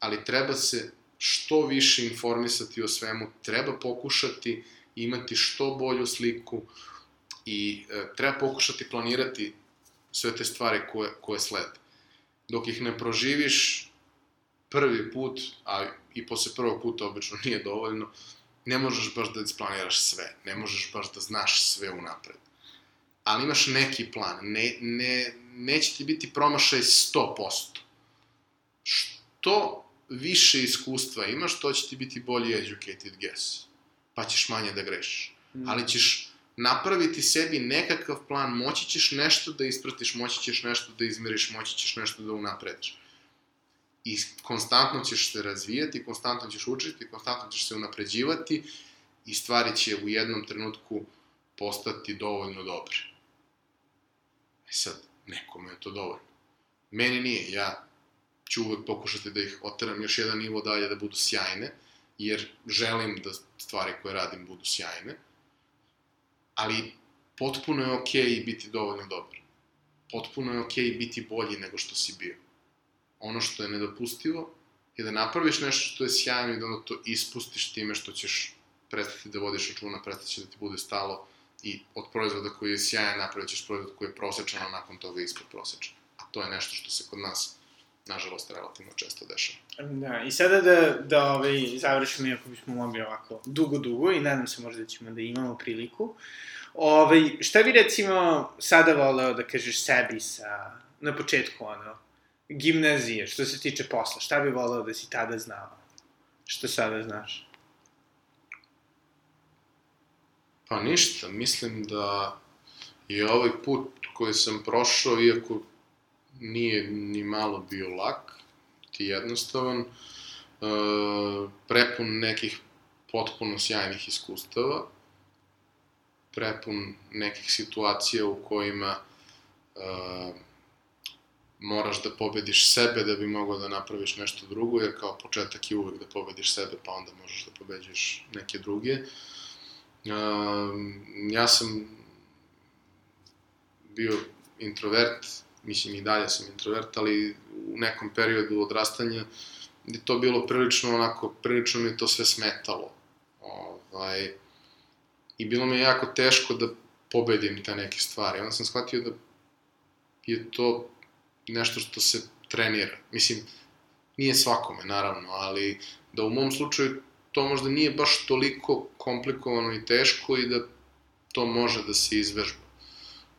ali treba se što više informisati o svemu, treba pokušati imati što bolju sliku i e, treba pokušati planirati sve te stvari koje, koje slede. Dok ih ne proživiš prvi put, a i posle prvog puta obično nije dovoljno, ne možeš baš da isplaniraš sve, ne možeš baš da znaš sve unapred. Ali imaš neki plan, ne, ne, neće ti biti promašaj 100%. Što više iskustva imaš, to će ti biti bolji educated guess. Pa ćeš manje da grešiš. Mm. Ali ćeš napraviti sebi nekakav plan, moći ćeš nešto da ispratiš, moći ćeš nešto da izmeriš, moći ćeš nešto da unaprediš. I konstantno ćeš se razvijati, konstantno ćeš učiti, konstantno ćeš se unapređivati i stvari će u jednom trenutku postati dovoljno dobre. E sad, nekome je to dovoljno. Meni nije, ja ću uvek pokušati da ih oteram još jedan nivo dalje da budu sjajne, jer želim da stvari koje radim budu sjajne, ali potpuno je okej okay biti dovoljno dobar. Potpuno je okej okay biti bolji nego što si bio. Ono što je nedopustivo je da napraviš nešto što je sjajno i da onda to ispustiš time što ćeš prestati da vodiš računa, prestati da ti bude stalo i od proizvoda koji je sjajan napravit ćeš proizvod koji je prosečan, a nakon toga ispod prosečan. A to je nešto što se kod nas nažalost, relativno često dešava. Da, i sada da, da ovaj, završimo, iako bismo mogli ovako dugo, dugo, i nadam se možda da ćemo da imamo priliku. Ovaj, šta bi recimo sada voleo da kažeš sebi sa, na početku, ono, gimnazije, što se tiče posla, šta bi voleo da si tada znao? Što sada znaš? Pa ništa, mislim da je ovaj put koji sam prošao, iako nije ni malo bio lak, ti jednostavan, e, prepun nekih potpuno sjajnih iskustava, prepun nekih situacija u kojima e, moraš da pobediš sebe da bi mogao da napraviš nešto drugo, jer kao početak je uvek da pobediš sebe, pa onda možeš da pobeđuješ neke druge. E, ja sam bio introvert, mislim i dalje sam introvert, ali u nekom periodu odrastanja je to bilo prilično onako, prilično mi to sve smetalo. Ovaj, I bilo mi je jako teško da pobedim te neke stvari. Onda sam shvatio da je to nešto što se trenira. Mislim, nije svakome, naravno, ali da u mom slučaju to možda nije baš toliko komplikovano i teško i da to može da se izvežba.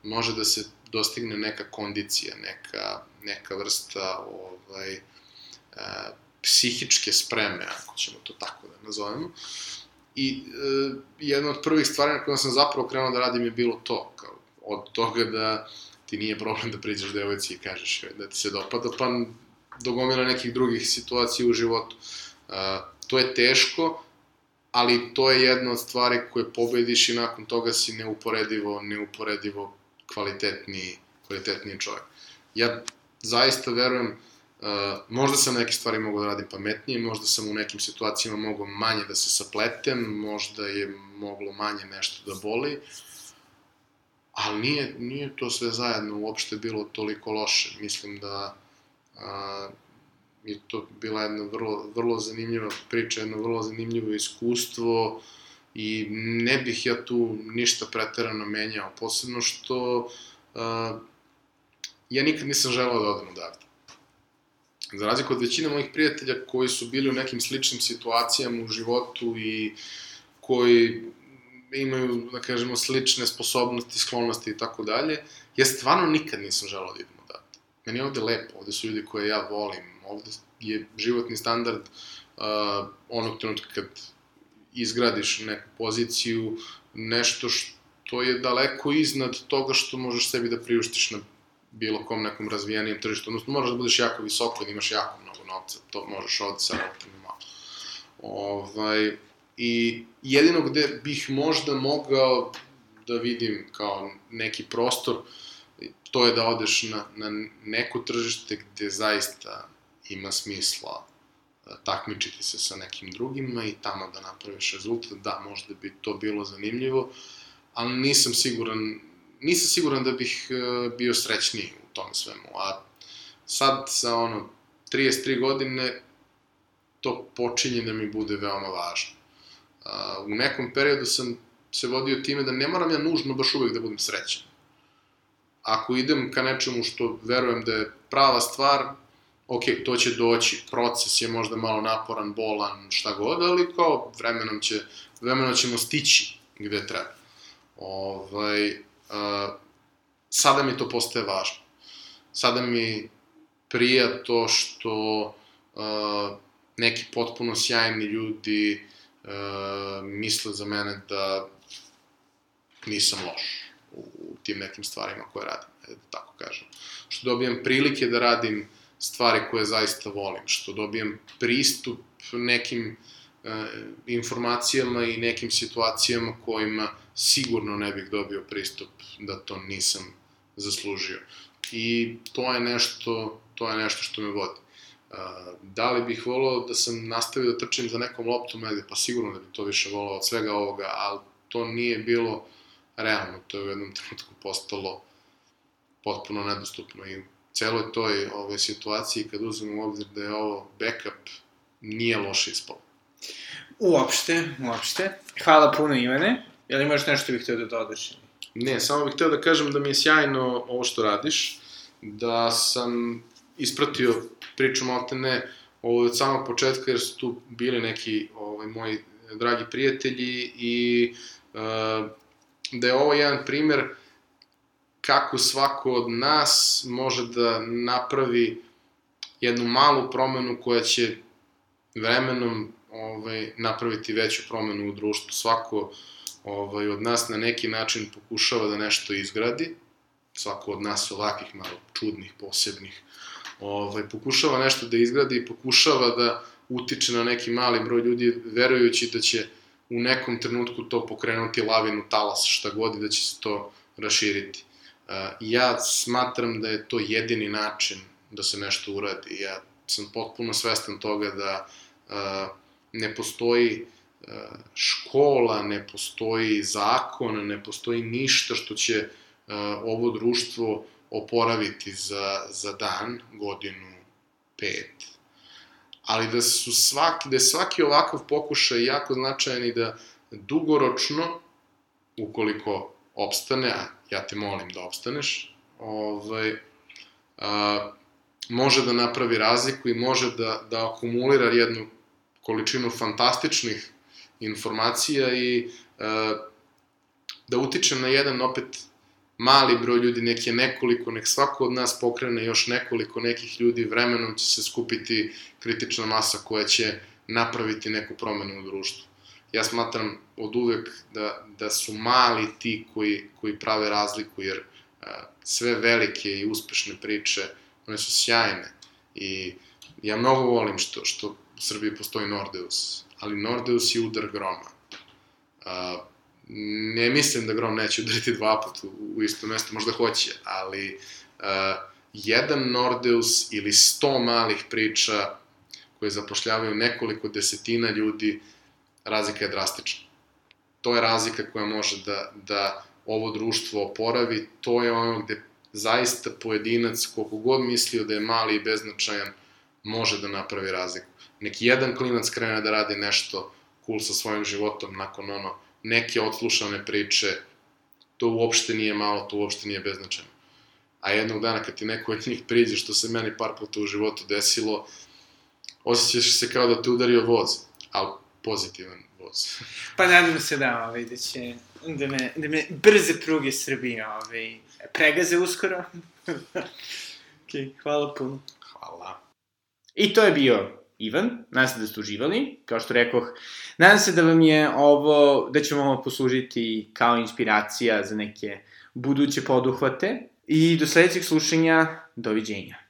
Može da se dostigne neka kondicija, neka, neka vrsta ovaj, a, psihičke spreme, ako ćemo to tako da nazovemo. I e, jedna od prvih stvari na kojom sam zapravo krenuo da radim je bilo to, kao, od toga da ti nije problem da priđeš devojci i kažeš da ti se dopada, pa dogomila nekih drugih situacija u životu. E, to je teško, ali to je jedna od stvari koje pobediš i nakon toga si neuporedivo, neuporedivo kvalitetniji, kvalitetniji čovjek. Ja zaista verujem Uh, možda sam neke stvari mogao da radim pametnije, možda sam u nekim situacijama mogao manje da se sapletem, možda je moglo manje nešto da boli, ali nije, nije to sve zajedno uopšte bilo toliko loše. Mislim da uh, je to bila jedna vrlo, vrlo zanimljiva priča, jedno vrlo zanimljivo iskustvo i ne bih ja tu ništa preterano menjao, posebno što uh, ja nikad nisam želao da odem odavde. Za razliku od većine mojih prijatelja koji su bili u nekim sličnim situacijama u životu i koji imaju, da kažemo, slične sposobnosti, sklonosti i tako dalje, ja stvarno nikad nisam želao da idem odavde. Meni je ovde lepo, ovde su ljudi koje ja volim, ovde je životni standard uh, onog trenutka kad izgradiš neku poziciju, nešto što je daleko iznad toga što možeš sebi da priuštiš na bilo kom nekom razvijenijem tržištu, odnosno moraš da budeš jako visoko i da imaš jako mnogo novca, to možeš ovde sa malo. Ovaj, I jedino gde bih možda mogao da vidim kao neki prostor, to je da odeš na, na neko tržište gde zaista ima smisla takmičiti se sa nekim drugima i tamo da napraviš rezultat, da, možda bi to bilo zanimljivo, ali nisam siguran nisam siguran da bih uh, bio srećniji u tom svemu, a sad sa ono 33 godine to počinje da mi bude veoma važno. Uh, u nekom periodu sam se vodio time da ne moram ja nužno baš uvek da budem srećan. Ako idem ka nečemu što verujem da je prava stvar, ok, to će doći, proces je možda malo naporan, bolan, šta god, ali kao vremenom, će, vremenom ćemo stići gde treba. Ovaj, uh, sada mi to postaje važno. Sada mi prija to što uh, neki potpuno sjajni ljudi uh, misle za mene da nisam loš u, u tim nekim stvarima koje radim, da tako kažem. Što dobijem prilike da radim stvari koje zaista volim, što dobijem pristup nekim uh, informacijama i nekim situacijama kojima sigurno ne bih dobio pristup da to nisam zaslužio. I to je nešto, to je nešto što me vodi. Uh, da li bih volao da sam nastavio da trčim za nekom loptom negde? Pa sigurno da bih to više volao od svega ovoga, ali to nije bilo realno, to je u jednom trenutku postalo potpuno nedostupno i celoj toj ove situaciji kad uzmem u obzir da je ovo backup nije loše ispalo. Uopšte, uopšte. Hvala puno Ivane. Jel imaš nešto bih htio da dodaš? Ne, samo bih htio da kažem da mi je sjajno ovo što radiš, da sam ispratio priču ne ovo od samog početka jer su tu bili neki ovaj, moji dragi prijatelji i uh, da je ovo jedan primer kako svako od nas može da napravi jednu malu promenu koja će vremenom ovaj, napraviti veću promenu u društvu. Svako ovaj, od nas na neki način pokušava da nešto izgradi, svako od nas ovakvih malo čudnih, posebnih, ovaj, pokušava nešto da izgradi i pokušava da utiče na neki mali broj ljudi, verujući da će u nekom trenutku to pokrenuti lavinu talasa, šta god i da će se to raširiti. Ja smatram da je to jedini način da se nešto uradi. Ja sam potpuno svestan toga da ne postoji škola, ne postoji zakon, ne postoji ništa što će ovo društvo oporaviti za, za dan, godinu, pet. Ali da su svaki, da je svaki ovakav pokušaj jako značajan i da dugoročno, ukoliko opstane, a ja te molim da opstaneš, ovaj, a, može da napravi razliku i može da, da akumulira jednu količinu fantastičnih informacija i e, da utičem na jedan opet mali broj ljudi, nek je nekoliko, nek svako od nas pokrene još nekoliko nekih ljudi, vremenom će se skupiti kritična masa koja će napraviti neku promenu u društvu. Ja smatram od uvek da, da su mali ti koji, koji prave razliku, jer a, e, sve velike i uspešne priče, one su sjajne i ja mnogo volim što, što u Srbiji postoji Nordeus ali Nordeus je udar groma. Uh, ne mislim da grom neće udariti dva puta u, u isto mesto, možda hoće, ali uh, jedan Nordeus ili 100 malih priča koje zapošljavaju nekoliko desetina ljudi, razlika je drastična. To je razlika koja može da, da ovo društvo oporavi, to je ono gde zaista pojedinac, koliko god mislio da je mali i beznačajan, može da napravi razliku. Neki jedan klinac krene da radi nešto cool sa svojim životom nakon ono neke odslušane priče, to uopšte nije malo, to uopšte nije beznačajno. A jednog dana kad ti neko od njih priđe, što se meni par puta u životu desilo, osjećaš se kao da te udario voz, ali pozitivan voz. [LAUGHS] pa nadam se da, ovaj, da će, da me, da me brze pruge Srbije, ovaj, pregaze uskoro. [LAUGHS] ok, hvala puno. Hvala. I to je bio Ivan, nadam se da ste uživali, kao što rekoh, nadam se da vam je ovo, da će vam ovo poslužiti kao inspiracija za neke buduće poduhvate i do sledećeg slušanja, doviđenja.